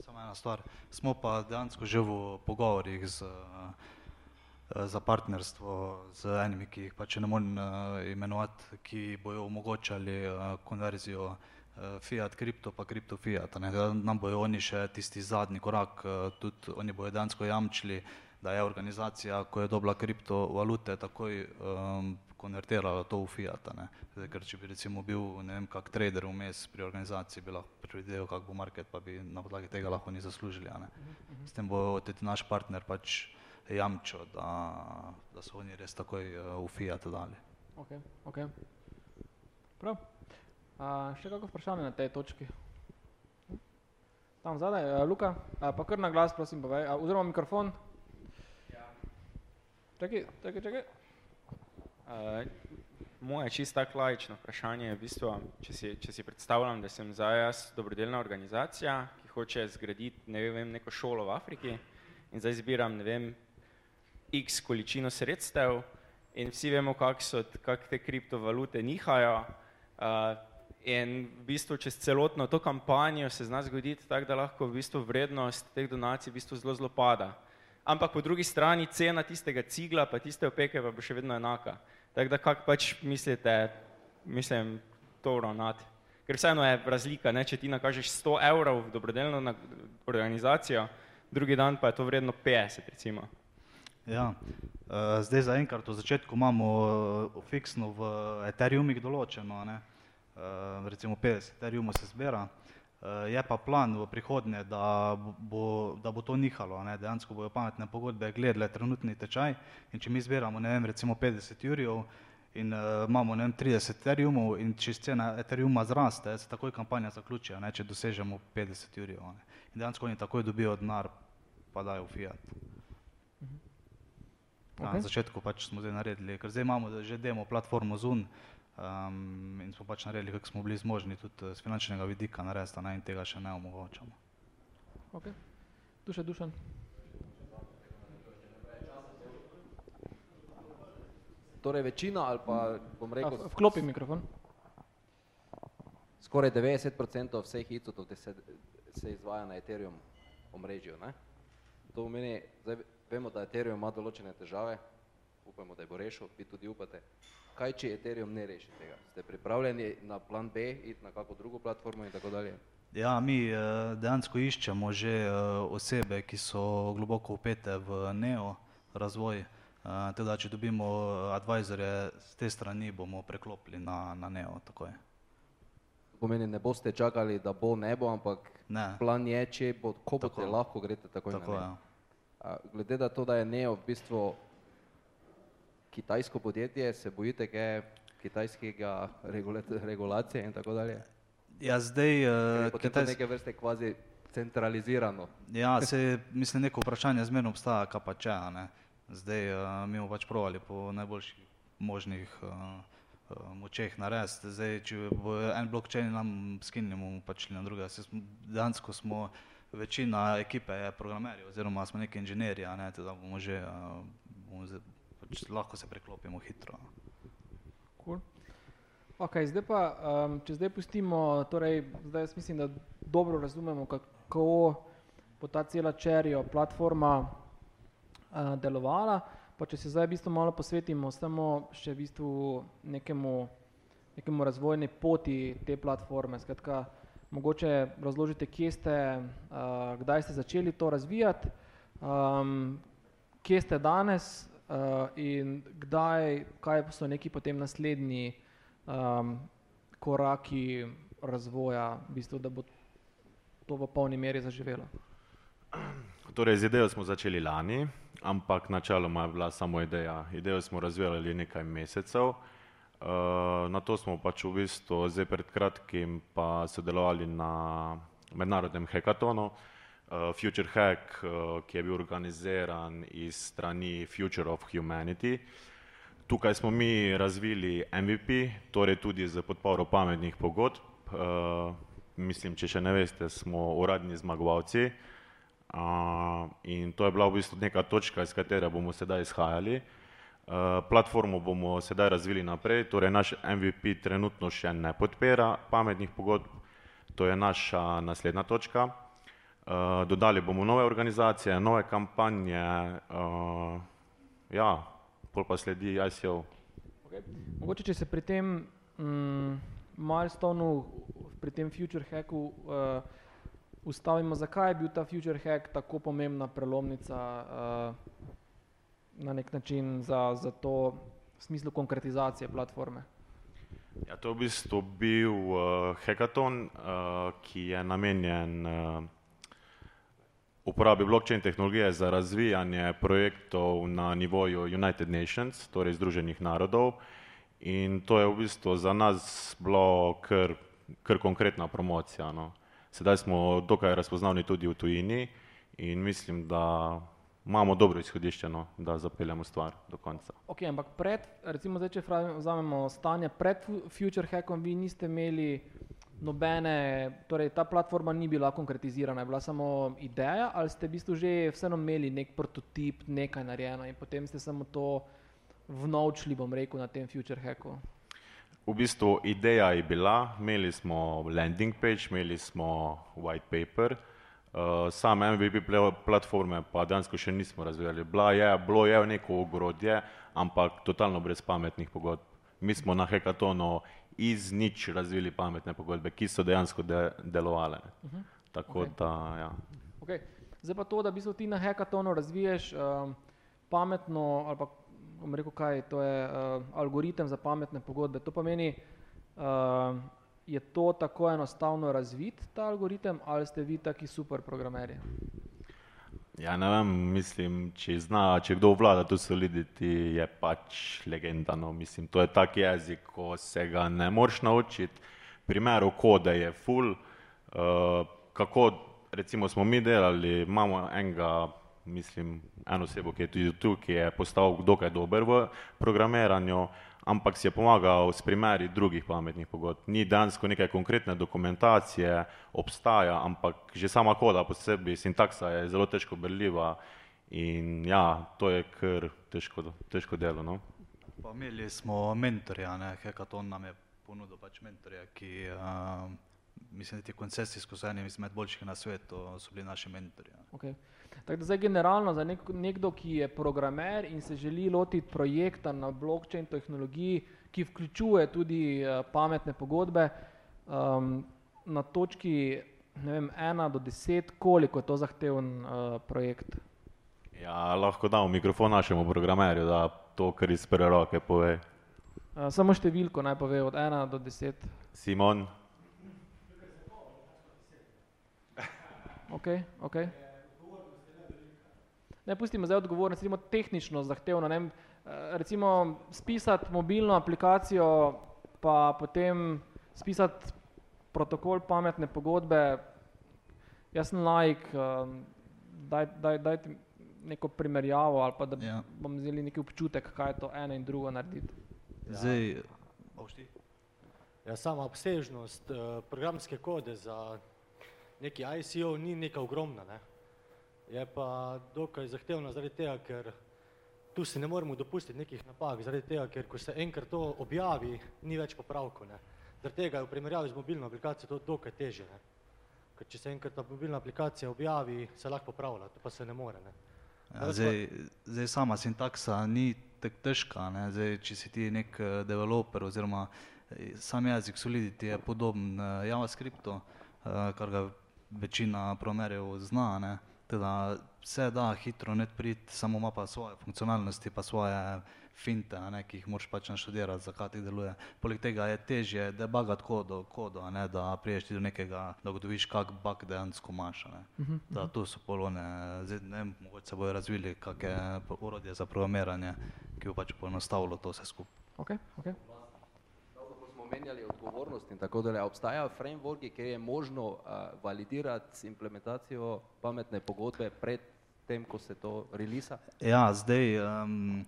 Samo ena stvar. Smo pa dejansko že v pogovorih z, eh, za partnerstvo z enimi, ki jih pač ne morem eh, imenovati, ki bojo omogočali eh, konverzijo eh, fiat kripto pa kripto fiat. Ne. Nam bojo oni še tisti zadnji korak, eh, tudi oni bojo dejansko jamčili, da je organizacija, ko je dobila kriptovalute, takoj um, konvertirala to v fiat. Zdaj, ker če bi recimo bil ne vem kak trader vmes pri organizaciji, bi lahko predvideval, kak bo market, pa bi na podlagi tega lahko ni zaslužili. S tem bo tudi naš partner pač jamčil, da, da so oni res takoj uh, v fiat dali. Okay, okay. Prav. A, še kako vprašanje na tej točki? Tam zadaj, a, Luka, a, pa kar na glas, prosim, povej, a, oziroma mikrofon. Čakaj, čakaj, čakaj. Uh, moje čisto tako laično vprašanje je v bistvu, če si, če si predstavljam, da sem zdaj jaz dobrodelna organizacija, ki hoče zgraditi ne vem, neko šolo v Afriki in zdaj zbiram ne vem, x količino sredstev in vsi vemo, kako so, kak te kriptovalute nihajo uh, in v bistvu čez celotno to kampanjo se zna zgoditi tako, da lahko v bistvu vrednost teh donacij v bistvu zelo, zelo pada. Ampak po drugi strani cena tistega cigla pa tiste opeke pa bo še vedno enaka. Tako da kako pač mislite, mislim, to uravnati. Ker vseeno je razlika, ne? če ti nakažeš 100 evrov v dobrodelno organizacijo, drugi dan pa je to vredno 50 recimo. Ja, eh, zdaj zaenkrat v začetku imamo eh, fiksno v Ethereumih določeno, ne? Eh, recimo 50 Ethereumov se zbira, je pa plan v prihodnje, da bo, da bo to nihalo, ne? dejansko bojo pametne pogodbe gledale trenutni tečaj in če mi zbiramo, ne vem, recimo 50 jurjev in uh, imamo, ne vem, 30 Ethereumov in če cena Ethereuma zraste, se takoj kampanja zaključi, ne, če dosežemo 50 jurjev. Ne? In dejansko oni takoj dobijo denar, pa dajo v fiat. Ja, Okej. Na začetku pač smo zdaj naredili, ker zdaj imamo že demo platformo Zun um, in smo pač naredili, kako smo bili zmožni tudi z finančnega vidika narediti, a ne, in tega še ne omogočamo. Okay. Tu še Dušan. Torej večina ali pa bom A, rekel, v- Vklopi mikrofon. skoraj 90% vseh hitotov se, se izvaja na Ethereum omrežju. Ne? To pomeni, zdaj vemo, da Ethereum ima določene težave, upamo, da jih bo rešil, vi tudi upate. Kaj, če Ethereum ne reši tega? Ste pripravljeni na plan B, iti na kakšno drugo platformo in tako dalje? Ja, mi eh, dejansko iščemo že eh, osebe, ki so globoko upete v NEO razvoj, eh, teda če dobimo advisorje z te strani, bomo preklopili na, na NEO takoj. To pomeni, ne boste čakali, da bo nebo, ampak Ne. plan je, če bo, ko boste Tako. lahko, greste takoj Tako, na ja. Neo. A, Glede na to, da je Neo v bistvu kitajsko podjetje, se bojite kaj kitajskega regula regulacije in tako dalje? Ja, zdaj je potem to Kitajs- neke vrste kvazi centralizirano. Ja, se, mislim, neko vprašanje zmerno obstaja, kaj pa če. Ne? Zdaj uh, mi bomo pač provali po najboljših možnih uh, uh, močeh narediti. Zdaj, če bo en blockchain nam skinili, bomo pač na druga. Saj Smo, večina ekipe je programerji oziroma smo neki inženirji, ne, teda bomo že, uh, bomo pač lahko se preklopimo hitro. Cool. Okay, zdaj pa, um, če zdaj pustimo, torej, zdaj mislim, da dobro razumemo, kako bo ta cela čerijo platforma uh, delovala, pa če se zdaj v bistvu malo posvetimo samo še v bistvu nekemu, nekemu razvojni poti te platforme. Skratka, mogoče razložite, kje ste, uh, kdaj ste začeli to razvijati, um, kje ste danes uh, in kdaj, kaj so neki potem naslednji um, koraki razvoja, v bistvu, da bo to v polni meri zaživelo. Torej, z idejo smo začeli lani. ampak načeloma je bila samo ideja. Idejo smo razvijali nekaj mesecev, uh, na to smo pač v bistvu zdaj pred kratkim pa sodelovali na mednarodnem hekatonu, uh, Future Hack, uh, ki je bil organiziran iz strani Future of Humanity. Tukaj smo mi razvili MVP, torej tudi z podporo pametnih pogodb. Uh, mislim, če še ne veste, smo uradni zmagovalci. Uh, in to je bila v bistvu neka točka, iz katere bomo sedaj izhajali. Uh, platformo bomo sedaj razvili naprej, torej naš MVP trenutno še ne podpira pametnih pogodb, to je naša naslednja točka. Uh, dodali bomo nove organizacije, nove kampanje, uh, ja, pol pa sledi ICO. Okay. Mogoče, če se pri tem mm, milestoneu, pri tem future hacku uh, ustavimo, zakaj je bil ta future hack tako pomembna prelomnica uh, na nek način za, za to v smislu konkretizacije platforme. Ja, to je v bistvu bil uh, hackathon, uh, ki je namenjen uh, uporabi blockchain tehnologije za razvijanje projektov na nivoju United Nations, torej Združenih narodov. In to je v bistvu za nas bilo kar, kar konkretna promocija. No. Sedaj smo dokaj razpoznavni tudi v tujini in mislim, da imamo dobro izhodišče, no, da zapeljamo stvar do konca. Ok, ampak pred, recimo zdaj, če vzamemo stanje pred Future Hackom, vi niste imeli nobene, torej ta platforma ni bila konkretizirana, je bila samo ideja ali ste v bistvu že vseeno imeli nek prototip, nekaj narejeno in potem ste samo to vnovčili, bom rekel, na tem Future Hacku? V bistvu ideja je bila, imeli smo landing page, imeli smo white paper, uh, sam MVP platforme pa dejansko še nismo razvijali. Bila je, bilo je neko ogrodje, ampak totalno brez pametnih pogodb. Mi smo na hekatonu iz nič razvili pametne pogodbe, ki so dejansko de, delovale. Uh -huh. Tako okay. da, ja. Okay. Zdaj pa to, da bi se ti na hekatonu razviješ um, pametno ali pa bom rekel, kaj to je uh, algoritem za pametne pogodbe. To pomeni, uh, je to tako enostavno razvit ta algoritem ali ste vi taki super programerji? Ja, ne vem, mislim, če zna, če kdo vlada to soliditi, je pač legenda. No. Mislim, to je tak jezik, ko se ga ne moreš naučiti. Primeru kode je full. Uh, kako recimo smo mi delali, imamo enega mislim, eno osebo, ki je tudi tu, ki je postal dokaj dober v programiranju, ampak si je pomagal s primeri drugih pametnih pogodb. Ni dejansko neke konkretne dokumentacije, obstaja, ampak že sama koda po sebi, sintaksa je zelo težko berljiva in ja, to je kar težko, težko delo. No? Pa imeli smo mentorja, ne, Hekaton nam je ponudil pač mentorja, ki uh, mislim, da ti koncesijsko so eni izmed boljših na svetu, so bili naši mentorji. Okay. Tako da zdaj generalno za nek, nekdo, ki je programer in se želi lotiti projekta na blockchain tehnologiji, ki vključuje tudi uh, pametne pogodbe, um, na točki vem, ena do deset, koliko je to zahteven uh, projekt? Ja, lahko dam mikrofon našemu programerju, da to, kar iz prve roke pove. Uh, samo številko naj pove od ena do deset. Simon. Ok, ok. Ne pustimo zdaj odgovornost, recimo tehnično zahtevno, ne, eh, recimo spisati mobilno aplikacijo, pa potem spisati protokol pametne pogodbe, jaz sem like, daj, daj, dajte neko primerjavo ali pa da ja. bom vzeli neki občutek, kaj je to eno in drugo narediti. Ja. Zdaj, ja, sama obsežnost uh, programske kode za neki ICO ni neka ogromna, ne? Je pa dokaj zahtevna zaradi tega, ker tu si ne moremo dopustiti nekih napak, zaradi tega, ker ko se enkrat to objavi, ni več popravko. Ne? Zaradi tega je v primerjavi z mobilno aplikacijo to dokaj teže. Ne? Ker če se enkrat ta mobilna aplikacija objavi, se lahko popravlja, to pa se ne more. Ne? Ja, zdaj, zdaj sama sintaksa ni tako težka, ne? zdaj, če si ti nek uh, developer oziroma eh, sam jezik Solidity je podoben uh, JavaScriptu, kar ga večina programerjev zna. Ne? Teda vse da hitro net priti, samo ima pa svoje funkcionalnosti, pa svoje finte, ne, ki jih moraš pač naštudirati, zakaj ti deluje. Poleg tega je težje debugati kodo, kodo ne, da priješ ti do nekega, da ugotoviš, kak bug dejansko imaš. Ne. Da, tu so polone, zdaj ne vem, mogoče se bojo razvili kakšne orodje za programiranje, ki bo pač poenostavilo to vse skupaj. Okay, okay. Omenjali odgovornost in tako dalje, obstajajo frameworki, kjer je možno uh, validirati s implementacijo pametne pogodbe pred tem, ko se to releasa? Ja, zdaj um,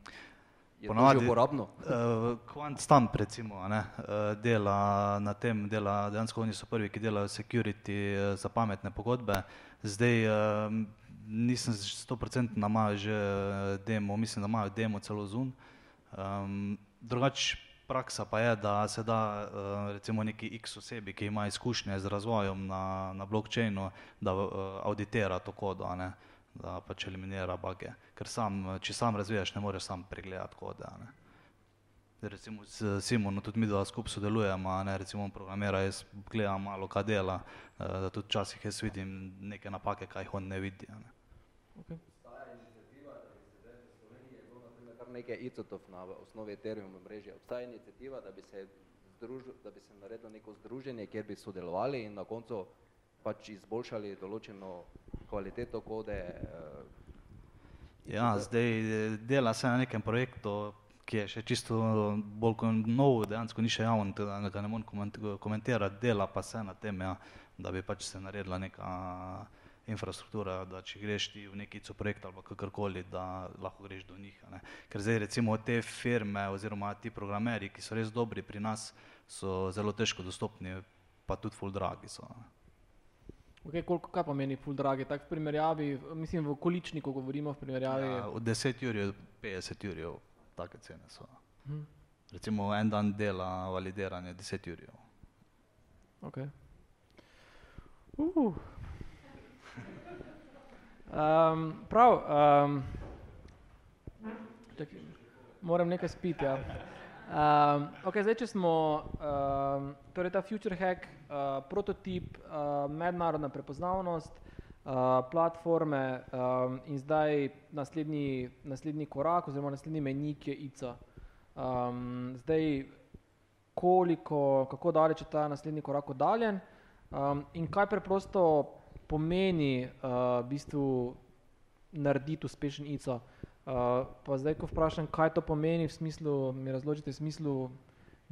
Je to že uporabno? Uh, Quant Stamp recimo, ne, uh, dela na tem, dela, dejansko oni so prvi, ki delajo security uh, za pametne pogodbe. Zdaj um, nisem stoprocentno ima že eh, demo, mislim, da imajo demo celo zun. Um, drugač praksa pa je, da se da uh, recimo neki x osebi, ki ima izkušnje z razvojem na, na blockchainu, da uh, auditira to kodo, ne, da pač eliminira bage. Ker sam, če sam razvijaš, ne moreš sam pregledati kode. Ne. Recimo s Simonom tudi mi dva skupaj sodelujemo, ne, recimo on programira, jaz gledam malo, kaj dela, eh, da tudi včasih jaz vidim neke napake, kaj on ne vidi. Ne. kar nekaj ICOT-ov na osnovi Ethereum mreže. Obstaja inicijativa, da bi se, združ, da bi se naredilo neko združenje, kjer bi sodelovali in na koncu pač izboljšali določeno kvaliteto kode. eh, Ja, zdaj eh, dela se na nekem projektu, ki je še čisto bolj nov, dejansko ni še javno, tako da ga ne morem koment- komentirati, dela pa se na tem, ja, da bi pač se naredila neka infrastruktura, da če greš ti v neki projekt ali kakorkoli, da lahko greš do njih. Ne. Ker zdaj recimo te firme oziroma ti programeri, ki so res dobri pri nas, so zelo težko dostopni, pa tudi full dragi so. ne. Okay, koliko, kaj pomeni full dragi? Tak v primerjavi, mislim v količniku govorimo v primerjavi. Ja, od 10 ur do 50 ur, take cene so. Mhm. Recimo en dan dela validiranje 10 ur. Okay. Uh. Um, prav, um, čakaj, moram nekaj spiti. Ja. Um, okay, zdaj, če smo, um, torej ta Future Hack, uh, prototip, uh, mednarodna prepoznavnost, uh, platforme um, in zdaj naslednji, naslednji korak oziroma naslednji menik je ICA. Um, zdaj, koliko, kako daleč je ta naslednji korak oddaljen um, in kaj preprosto pomeni uh, v bistvu narediti uspešen ICO. Uh, pa zdaj, ko vprašam, kaj to pomeni, v smislu, mi razložite v smislu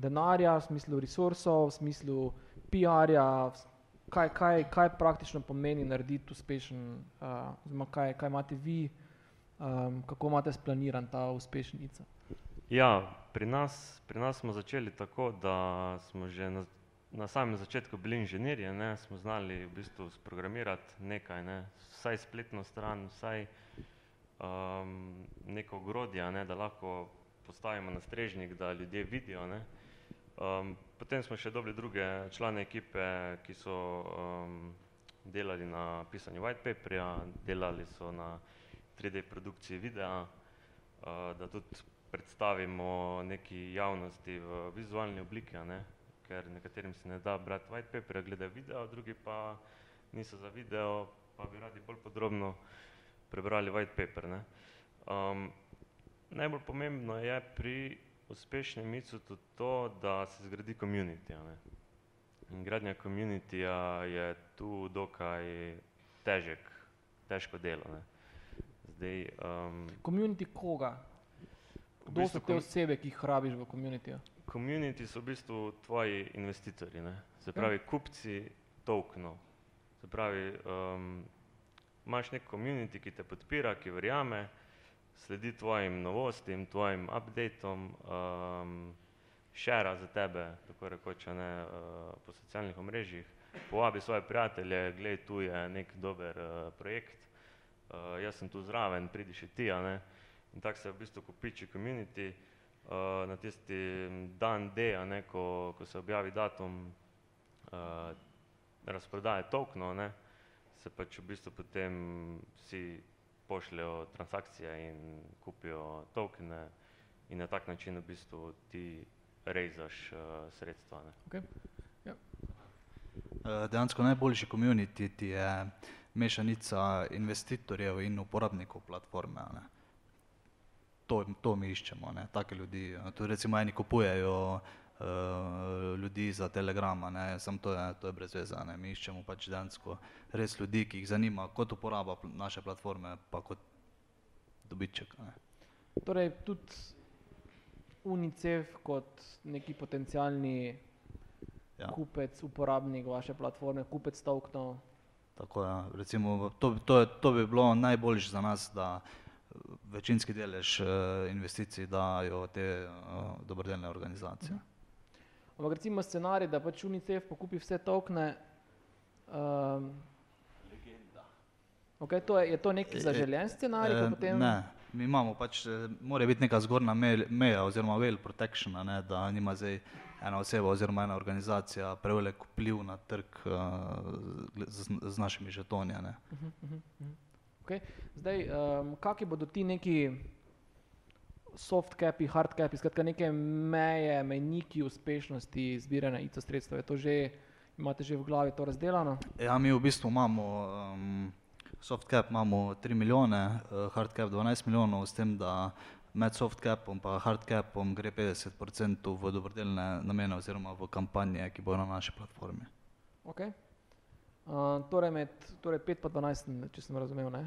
denarja, v smislu resursov, v smislu PR-ja, kaj, kaj, kaj praktično pomeni narediti uspešen, uh, oziroma kaj, kaj imate vi, um, kako imate splaniran ta uspešen ICO. Ja, pri nas, pri nas smo začeli tako, da smo že na, na samem začetku bili inženirji, ne, smo znali v bistvu sprogramirati nekaj, ne, vsaj spletno stran, vsaj um, neko ogrodje, ne, da lahko postavimo na strežnik, da ljudje vidijo. Ne. Um, potem smo še dobili druge člane ekipe, ki so um, delali na pisanju white paperja, delali so na 3D produkciji videa, uh, da tudi predstavimo neki javnosti v vizualni obliki, ne? Ker nekaterim se ne da brati white paperja, gledajo video, drugi pa niso za video, pa bi radi bolj podrobno prebrali white paper. Ne? Um, najbolj pomembno je pri uspešnem micu tudi to, da se zgradi community. Ne? In gradnja communityja je tu dokaj težek, težko delo. Ne? Zdaj, um, Community koga? V Kdo so bistvu te kom- osebe, ki jih rabiš v komunitiju? Community so v bistvu tvoji investitorji, ne? se Ja. pravi kupci tokenov. Se pravi, um, imaš nek community, ki te podpira, ki verjame, sledi tvojim novostim, tvojim updateom, um, šera za tebe, tako rekoč, ne, uh, po socialnih omrežjih, povabi svoje prijatelje, glej, tu je nek dober uh, projekt, uh, jaz sem tu zraven, pridi še ti, a ne. In tako se v bistvu kopiči community, uh, na tisti dan D, a ne, ko, ko se objavi datum uh, razprodaje tokenov, ne, se pač v bistvu potem vsi pošljejo transakcije in kupijo tokene in na tak način v bistvu ti rejzaš uh, sredstva. Ne. Okay. Eh, Dejansko najboljši community ti je mešanica investitorjev in uporabnikov platforme. a Ne. To, to mi iščemo, ne, take ljudi. Tu recimo eni kupujejo uh, ljudi za telegrama, ne, sam to je, to je brez veze, ne. mi iščemo pač dejansko res ljudi, ki jih zanima kot uporaba naše platforme, pa kot dobiček. Ne. Torej, tudi UNICEF kot neki potencialni Ja. kupec, uporabnik vaše platforme, kupec tokenov. Tako je, recimo, to, to, je, to bi bilo najboljše za nas, da eh, večinski delež eh, investicij dajo te uh, dobrodelne organizacije. Ampak recimo scenarij, da pač UNICEF pokupi vse tokne. Um, okay, to je, je to neki zaželen scenarij, Eh, ko potem Ne, mi imamo pač, eh, mora biti neka zgornja me- meja oziroma veil protection, a ne, da nima zdaj ena oseba oziroma ena organizacija prevelik vpliv na trg uh, z, z našimi žetoni. a Ne. Okay. Zdaj, um, kakšni bodo ti neki soft capi, hard capi, skratka neke meje, mejniki uspešnosti zbiranja ICO sredstev? Je to že, imate že v glavi to razdelano? Ja, mi v bistvu imamo um, soft cap imamo 3 milijone, uh, hard cap 12 milijonov, s tem, da med soft capom in hard capom gre 50% v dobrodelne namene oziroma v kampanje, ki bodo na naši platformi. Okay. Uh, torej, med, torej 5 pa 12, če sem razumel. Ne?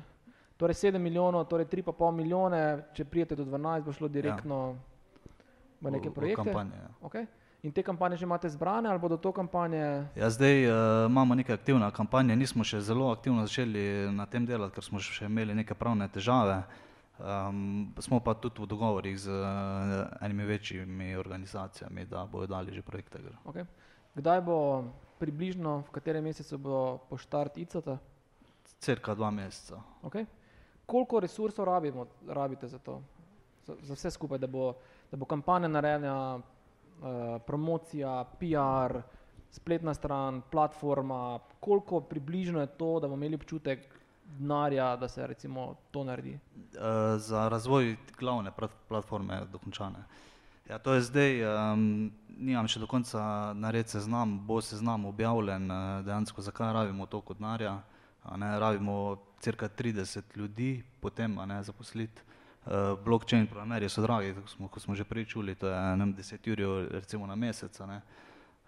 Torej 7 milijonov, torej 3,5 milijone, če prijete do 12, bo šlo direktno ja. v neke v projekte. kampanje, ja. Okay. In te kampanje že imate zbrane ali bodo to kampanje? Ja, zdaj uh, imamo neke aktivne kampanje, nismo še zelo aktivno začeli na tem delati, ker smo še imeli neke pravne težave. Um, smo pa tudi v dogovorih z uh, enimi večjimi organizacijami, da bodo dali že projekte. Okay. Kdaj bo približno, v katerem mesecu bo poštart ICT? Cirka dva meseca. Okay. Koliko resursov rabimo, rabite za to, za, za vse skupaj, da bo, da bo kampanja narejena, uh, promocija, PR, spletna stran, platforma, koliko približno je to, da bomo imeli občutek denarja, da se recimo to naredi? Uh, za razvoj glavne plat- platforme dokončane. Ja, to je zdaj, um, nimam še do konca nared seznam, bo seznam objavljen, uh, dejansko zakaj rabimo toliko denarja. Ne, rabimo cirka 30 ljudi, potem ne zaposliti. Uh, blockchain programerji so dragi, tako smo, kot smo že prej čuli, to je ne, vem, 10 ur recimo na mesec. Ne.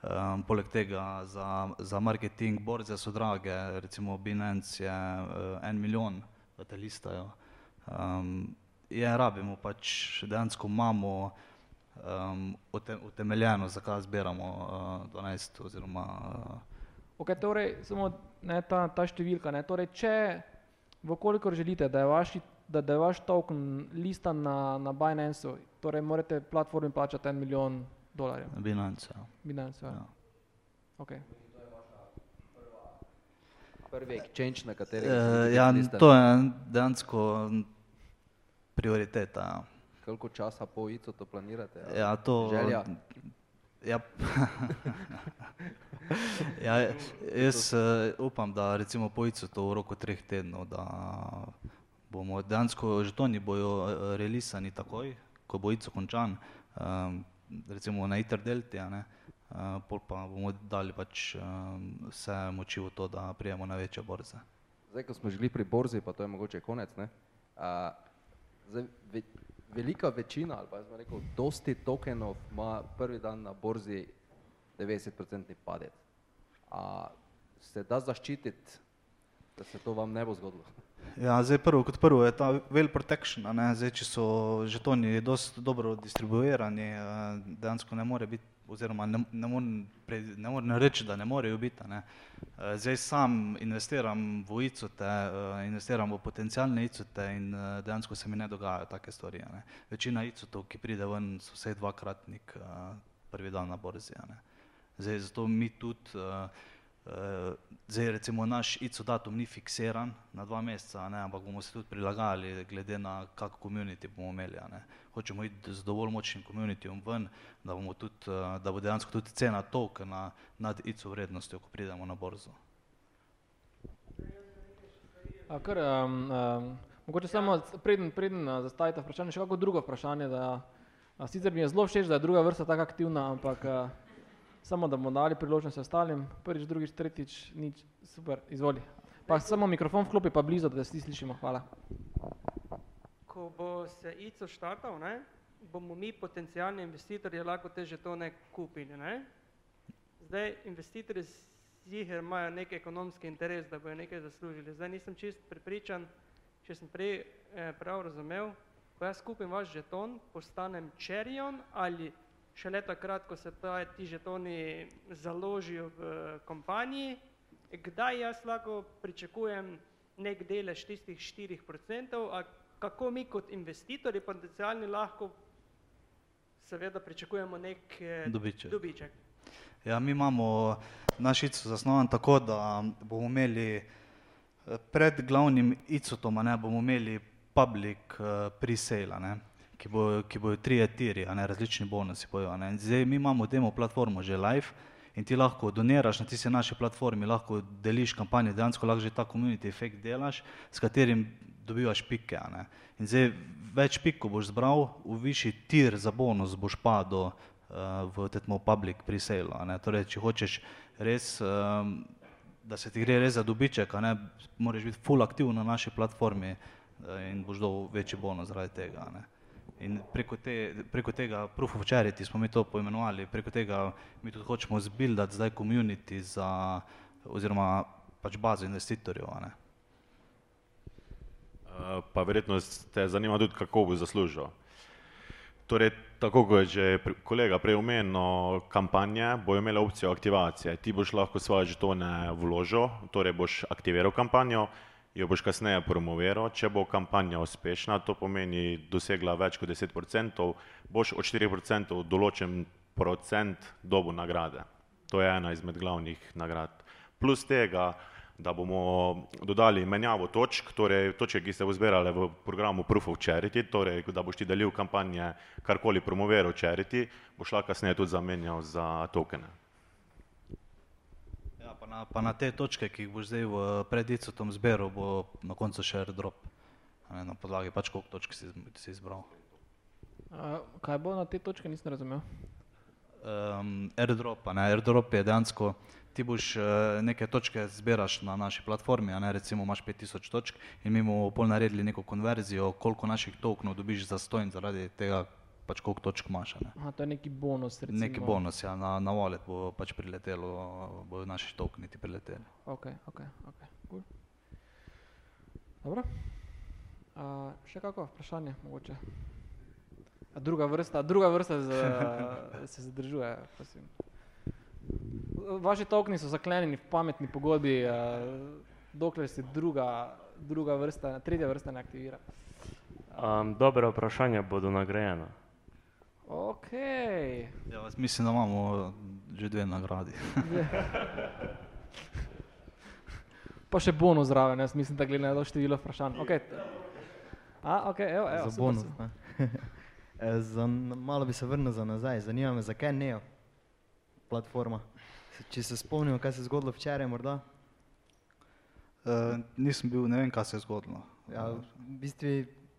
Um, poleg tega za, za marketing borze so drage, recimo Binance je uh, en milijon, da te listajo. Um, je, rabimo pač, dejansko imamo um, ute, utemeljeno, zakaj zbiramo uh, 12 oziroma uh, Okay, torej, samo ne, ta, ta številka. Ne, torej, če, vkolikor želite, da je, vaši, da, da je vaš token listan na, na Binance, torej morate platformi plačati en milijon dolarjev. Binance. Ja. Binance, ja. Ja. Okay. Prvi exchange, na katerem Uh, ja, to je dejansko prioriteta. Ja. Koliko časa po ICO to planirate? ali Ja, to, Želja? Ja, ja, jaz uh, upam, da recimo pojico to v roku treh tednov, da bomo dejansko žetoni bojo eh, relisani takoj, ko bo ico končan, um, recimo na ITR delti, uh, pol pa bomo dali pač um, vse moči v to, da prijemo na večje borze. Zdaj, ko smo žili pri borzi, pa to je mogoče konec, ne? A, zdaj, velika večina, ali pa jaz bom rekel, dosti tokenov ima prvi dan na borzi 90-procentni padec. A se da zaščititi, da se to vam ne bo zgodilo? Ja, zdaj prvo kot prvo je ta well protection, ne, zdaj če so žetoni dosti dobro distribuirani, eh, dejansko ne more biti, oziroma ne, ne morem pre- ne morem reči, da ne morejo biti, ne. Eh, Zdaj sam investiram v icote, eh, investiram v potencijalne icote in eh, dejansko se mi ne dogajajo take stvari, ne. Večina icotov, ki pride ven, so vsaj dvakratnik prvi dan na borzi, ne. Zdaj, zato mi tudi, zdaj recimo naš ICO datum ni fiksiran na dva meseca, ne, ampak bomo se tudi prilagajali glede na kak community bomo imeli. Ne. Hočemo iti z dovolj močnim communityjem ven, da, tudi, uh, da bo dejansko tudi cena tokena nad ICO vrednostjo, ko pridemo na borzo. A, kar, um, um, mogoče samo c- preden, preden uh, zastavite vprašanje, še kako drugo vprašanje. Da, a, sicer mi je zelo všeč, da je druga vrsta tako aktivna, ampak uh, samo da bomo dali priložnost ostalim, prvič, drugič, tretjič, nič, super, izvoli. Pa samo mikrofon vklopi pa blizu, da vsi slišimo. Hvala. Ko bo se ICO štartal, ne, bomo mi potencijalni investitorji lahko te žetone kupili. Ne. Zdaj investitorji ziher imajo nek ekonomski interes, da bojo nekaj zaslužili. Zdaj nisem čist prepričan, če sem prej eh, prav razumel, ko jaz kupim vaš žeton, postanem čerion ali šele takrat, ko se ta, ti žetoni založijo v eh, kompaniji, kdaj jaz lahko pričakujem nek delež tistih štirih procentov, a kako mi kot investitorji potencialni lahko seveda pričakujemo nek Dobiček. dobiček. Ja, mi imamo naš ICO zasnovan tako, da bomo imeli eh, pred glavnim ICO-tom, bomo imeli public eh, pre-sale, ne, ki bo, ki bojo trije tiri, a ne, različni bonusi bojo, ne. Zdaj mi imamo demo platformo že live in ti lahko doniraš na tisti naši platformi, lahko deliš kampanje, dejansko lahko že ta community efekt delaš, s katerim dobivaš pike, ne. In zdaj več pik, ko boš zbral, v višji tir za bonus boš padel uh, v tetmo public pre-sale. Torej, če hočeš res, um, da se ti gre res za dobiček, ne, moraš biti full aktiv na naši platformi uh, in boš dal večji bonus zaradi tega, ne. In preko, te, preko tega proof of charity smo mi to poimenovali, preko tega mi tudi hočemo zbildati zdaj community za, oziroma pač bazo investitorjev, ne. Pa verjetno te zanima tudi, kako bo zaslužil. Torej, tako kot je že kolega prej omenil, kampanje bojo imele opcijo aktivacije. Ti boš lahko svoje žetone vložil, torej boš aktiviral kampanjo, jo boš kasneje promoviral. Če bo kampanja uspešna, to pomeni dosegla več kot 10%, boš od 4% določen procent dobu nagrade. To je ena izmed glavnih nagrad. Plus tega, da bomo dodali menjavo točk, torej točke, ki se bo zbirale v programu Proof of Charity, torej da boš ti delil kampanje, karkoli promoviral charity, boš lahko kasneje tudi zamenjal za tokene. Ja, pa na, pa na te točke, ki jih boš zdaj v predicotom zberu, bo na koncu še airdrop, a ne, na podlagi pač koliko točk si, si izbral. Kaj bo na te točke, nisem razumel. um, airdrop, ne, airdrop je dejansko, ti boš uh, neke točke zbiraš na naši platformi, a ne, recimo imaš 5000 točk in mi bomo pol naredili neko konverzijo, koliko naših tokenov dobiš za stojn zaradi tega, pač koliko točk imaš, a ne. Aha, to je neki bonus. Recimo. Neki bonus, ja, na, na wallet bo pač priletelo, bodo naši tokeni ti prileteli. Ok, ok, ok. Cool. Dobro. Uh, še kako vprašanje mogoče? A druga vrsta, druga vrsta z, se zadržuje, prosim. Vaši tokeni so zaklenjeni v pametni pogodbi, uh, dokler se druga, druga vrsta, tretja vrsta ne aktivira. Um, dobro vprašanje bodo nagrajena. Ok. Ja, mislim, da imamo že dve nagradi. Pa še bonus zraven, jaz mislim, da glede na to število vprašanj. Okay. A, ok, evo, evo, za bonus. ne. Eh, za, malo bi se vrnil za nazaj, zanima me, zakaj Neo platforma. Če se spomnimo, kaj se je zgodilo včeraj, morda. Uh, nisem bil, ne vem, kaj se je zgodilo. Ja, v bistvu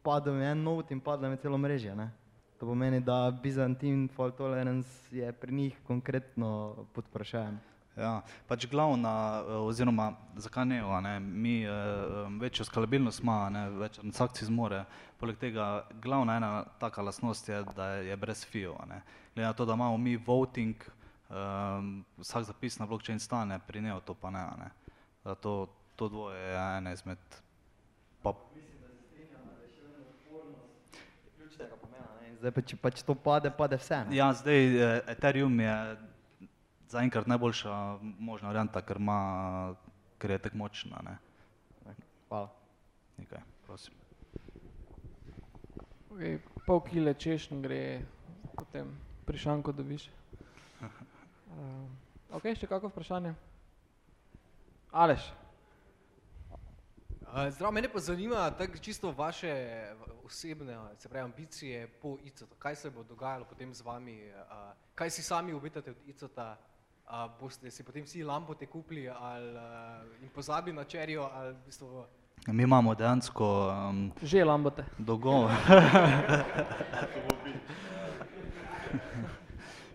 padel mi en not in padlo mi celo mreže. Ne? To pomeni, da Byzantine fault tolerance je pri njih konkretno pod vprašanjem. Ja, pač glavna, eh, oziroma zakaj ne, ne, mi eh, em, večjo skalabilnost ima, ne, več transakcij zmore, poleg tega glavna ena taka lastnost je, da je brez ne. Glede na to, da imamo mi voting, um, vsak zapis na blockchain stane, pri Neo to pa ne, a ne. Da to, to dvoje je ena izmed pa, Ključnega pomena. Ne? In Zdaj pa, če pač to pade, pade vse. Ne? Ja, zdaj eh, Ethereum je zaenkrat najboljša možna varianta, ker, ima, ker je tako močna. Ne. Hvala. Nekaj, prosim. Okay, pol kile češnj gre, potem prišanko dobiš. Um, ok, še kako vprašanje? Aleš, Uh, Zdravo, mene pa zanima tako čisto vaše osebne se pravi, ambicije po ICOT. Kaj se bo dogajalo potem z vami? Uh, kaj si sami obetate od ICOT-a? Uh, boste si potem vsi lampote kupili ali, uh, in pozabili na čerijo? Ali v bistvu, Mi imamo dejansko um, že lambote. dogovor.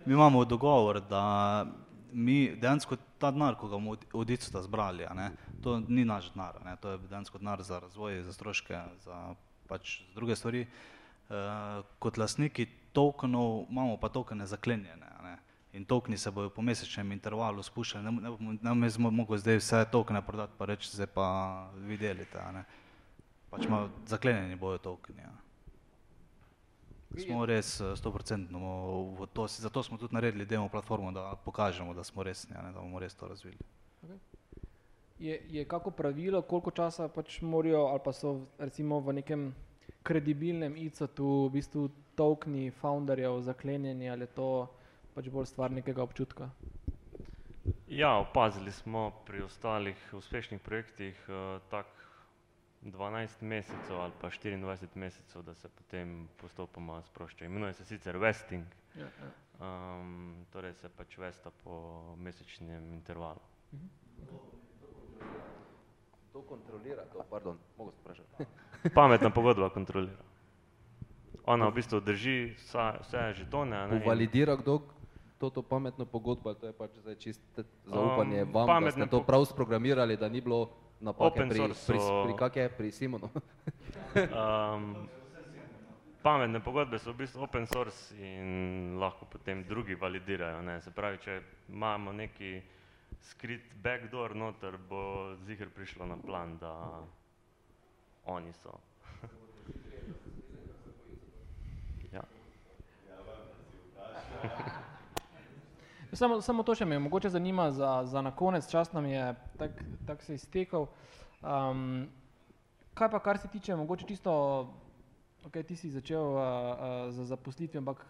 mi imamo dogovor, da mi dejansko ta denar, ko ga bomo od- ICOTA zbrali, ne, to ni naš denar, ne, to je dejansko denar za razvoj, za stroške, za pač druge stvari. Uh, kot lastniki tokenov imamo pa tokene zaklenjene. Ne. In tokeni se bojo po mesečnem intervalu spuščali, ne, ne, bomo- ne bom jaz mo- mogel zdaj vse tokene prodati pa reči, zdaj pa vi delite. Ne. Pač ima, zaklenjeni bojo tokeni. Ja. Smo res eh, stoprocentno v to, zato smo tudi naredili demo platformo, da pokažemo, da smo resni, a ne, da bomo res to razvili. Je, je kako pravilo, koliko časa pač morajo ali pa so recimo v nekem kredibilnem ICT-u v bistvu tokni founderjev zaklenjeni ali je to pač bolj stvar nekega občutka? Ja, opazili smo pri ostalih uspešnih projektih uh, tak 12 mesecev ali pa 24 mesecev, da se potem postopoma sprošča. Imenuje se sicer vesting, Ja, ja. um, torej se pač vesta po mesečnem intervalu. To kontrolira, to, pardon, mogo sem vprašati. Pametna pogodba kontrolira. Ona v bistvu drži vsa, vse žetone. a ne, Uvalidira kdo to, to pametno pogodbo, to je pač zdaj čist zaupanje Um, vam, da ste to prav sprogramirali, da ni bilo napake Open pri, pri, pri, kak je, pri Simonu. Um, pametne pogodbe so v bistvu open source in lahko potem drugi validirajo. Ne. Se pravi, če imamo neki skrit backdoor noter, bo ziher prišlo na plan, da oni so. ja. Samo, samo to še me mogoče zanima za, za na konec, čas nam je tako tak se iztekel. Um, kaj pa, kar se tiče, mogoče čisto, ok, ti si začel uh, uh, z zaposlitvijo, ampak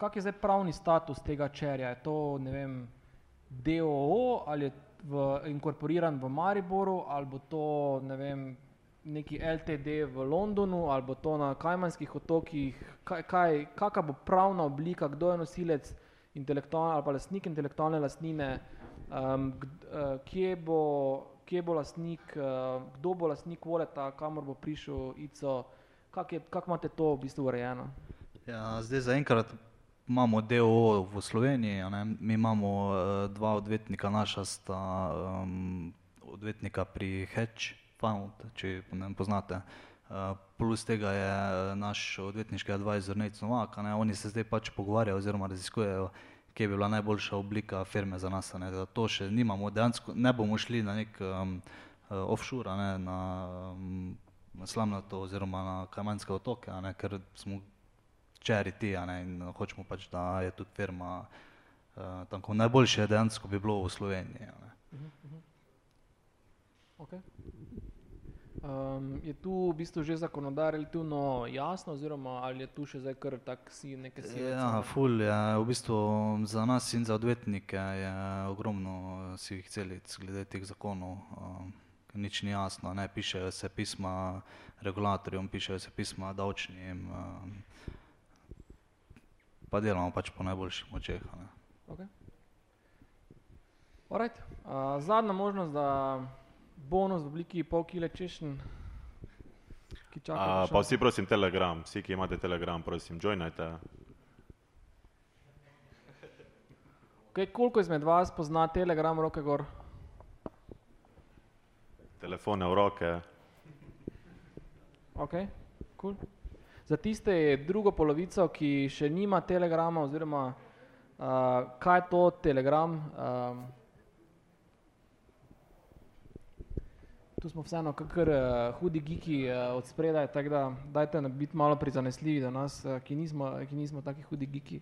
kak je zdaj pravni status tega čerja? Je to, ne vem, DOO ali je v, inkorporiran v Mariboru, ali bo to, ne vem, neki LTD v Londonu, ali bo to na Kajmanskih otokih, kaj, kaj, kakšna bo pravna oblika, kdo je nosilec intelektualne ali pa lastnik intelektualne lastnine, um, kje, bo, kje bo lastnik, uh, kdo bo lastnik voleta, kamor bo prišel ICO, kako kak imate to v bistvu urejeno? Ja, zdaj zaenkrat imamo DOO v Sloveniji, ne, mi imamo uh, dva odvetnika, naša sta um, odvetnika pri Hedge Fund, če ne poznate. Uh, plus tega je eh, naš odvetniški advisor Nate Novak, ne, oni se zdaj pač pogovarjajo oziroma raziskujejo, kje bi bila najboljša oblika firme za nas. Ne, da to še nimamo, dejansko ne bomo šli na nek um, uh, offshore, ne, na, um, na Slamnato oziroma na Kajmanske otoke, ne, ker smo ne, in hočemo pač, da je tudi firma uh, tako najboljše dejansko bi bilo v Sloveniji. Ne. Uh -huh, uh -huh. Okay. Um, je tu v bistvu že zakonodaja relativno jasna, oziroma ali je tu še zdaj kar tak si neke sive Ja, ful je v bistvu za nas in za odvetnike je ogromno sivih celic glede teh zakonov. Um, nič ni jasno, ne pišejo se pisma regulatorjem, pišejo se pisma davčnim, um, pa delamo pač po najboljših močeh. Okay. Alright. Uh, zadnja možnost, da bonus v obliki pol kile češen, ki čaka. A, pa vsi prosim Telegram, vsi, ki imate Telegram, prosim, joinajte. Okay, koliko izmed vas pozna Telegram roke gor? Telefone v roke. Ok, cool. Za tiste drugo polovico, ki še nima telegrama, oziroma uh, kaj je to telegram? Um, tu smo vseeno kakor uh, hudi giki uh, od spredaj, tako da dajte biti malo prizanesljivi do nas, uh, ki, nismo, ki nismo taki hudi giki.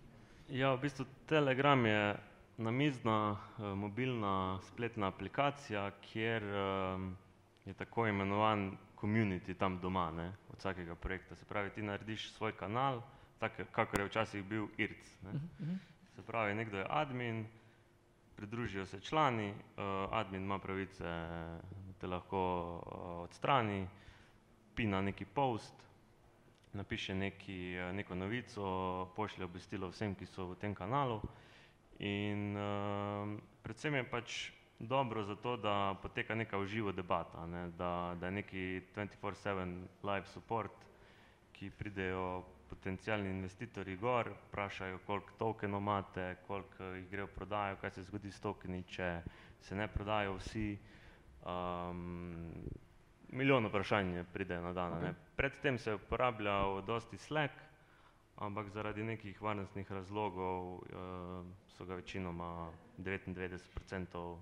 Ja, v bistvu Telegram je namizna, eh, mobilna spletna aplikacija, kjer um, je tako imenovan community tam doma, ne, od vsakega projekta. Se pravi, ti narediš svoj kanal, tak, kakor je včasih bil IRC. Ne. Se pravi, nekdo je admin, pridružijo se člani, uh, admin ima pravice, te lahko uh, odstrani, pina neki post, napiše neki, eh, neko novico, pošlje obvestilo vsem, ki so v tem kanalu. In uh, predvsem je pač dobro zato, da poteka neka uživo debata, ne? da, da je neki 24-7 live support, ki pridejo potencijalni investitorji gor, vprašajo, koliko tokenov imate, koliko jih gre v prodajo, kaj se zgodi s tokeni, če se ne prodajo vsi. Um, milijon vprašanj pride na dan. Okay. Predtem se je uporabljal dosti Slack, ampak zaradi nekih varnostnih razlogov uh, so ga večinoma 99%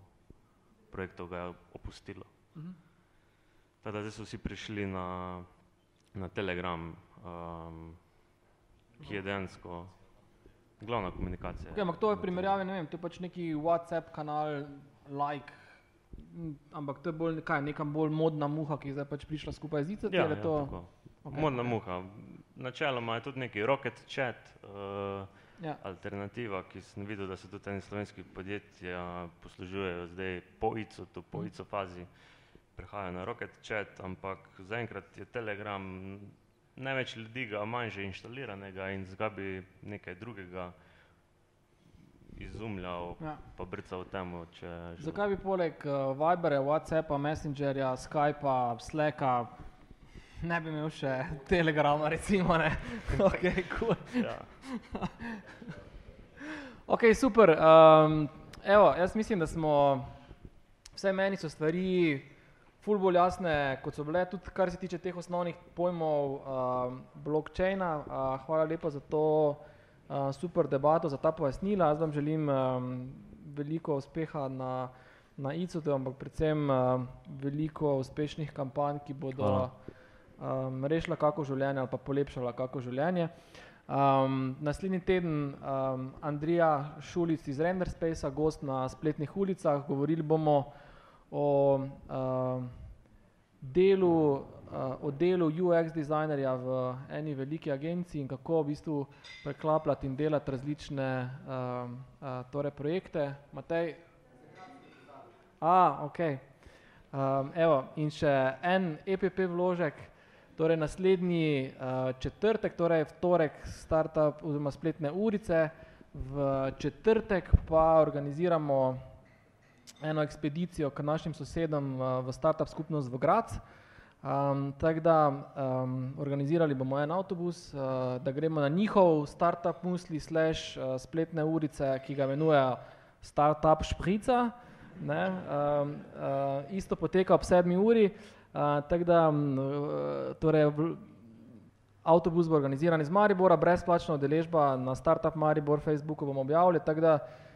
projektov ga opustilo. Mhm. Tako da zdaj so vsi prišli na, na Telegram, um, ki je dejansko glavna komunikacija. Okay, ampak to je v primerjavi, ne vem, to je pač neki WhatsApp kanal, like, ampak to je bolj kaj, neka bolj modna muha, ki je zdaj pač prišla skupaj z ICT. Ja, ja, to... tako. Okej. Modna muha. Načeloma je tudi neki rocket chat, uh, Ja. alternativa, ki sem videl, da se tudi eni slovenski podjetja poslužujejo zdaj po ICO-tu, po Mhm. ICO fazi, prehajajo na rocket chat, ampak zaenkrat je Telegram, največ ljudi ga ima že inštaliranega in zakaj bi nekaj drugega izumljal, Ja. pa brcal temu, Zakaj bi poleg uh, Vibera, WhatsAppa, Messengerja, Skypa, Slacka ne bi imel še Telegrama, recimo? Ne? okay, cool. Ja. ok, super. Um, evo, jaz mislim, da smo, vse meni so stvari ful bolj jasne, kot so bile, tudi kar se tiče teh osnovnih pojmov um, blockchaina. Uh, hvala lepa za to uh, super debato, za ta pojasnila. Jaz vam želim um, veliko uspeha na, na ICO-tu, ampak predvsem uh, veliko uspešnih kampanj, ki bodo Hvala. um, rešila kako življenje ali pa polepšala kako življenje. Um, naslednji teden um, Andrija Šulic iz Renderspacea, gost na spletnih ulicah, govorili bomo o uh, delu, uh, o delu UX dizajnerja v eni veliki agenciji in kako v bistvu preklapljati in delati različne um, uh, torej projekte. Matej? A, ok. Um, evo, in še en EPP vložek, torej naslednji uh, četrtek, torej v torek startup oziroma spletne urice, v četrtek pa organiziramo eno ekspedicijo k našim sosedom uh, v startup skupnost v Graz. Um, tako da um, organizirali bomo en avtobus, uh, da gremo na njihov startup musli slash uh, spletne urice, ki ga imenujejo Startup Šprica. Ne, um, uh, isto poteka ob sedmi uri, uh, tako da um, torej, avtobus bo organiziran iz Maribora, brezplačna udeležba na Startup Maribor, Facebooku bomo objavili, tako da uh,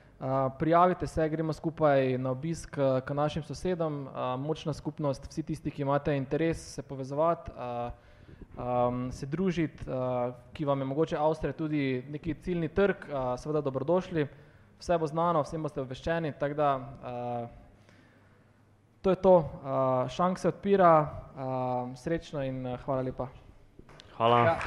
prijavite se, gremo skupaj na obisk k našim sosedom, močna skupnost, vsi tisti, ki imate interes se povezovati, se družiti, ki vam je mogoče Avstrija tudi neki ciljni trg, seveda dobrodošli, vse bo znano, vsem boste obveščeni, tako da to je to, šank se odpira, srečno in hvala lepa. Hvala. Ja.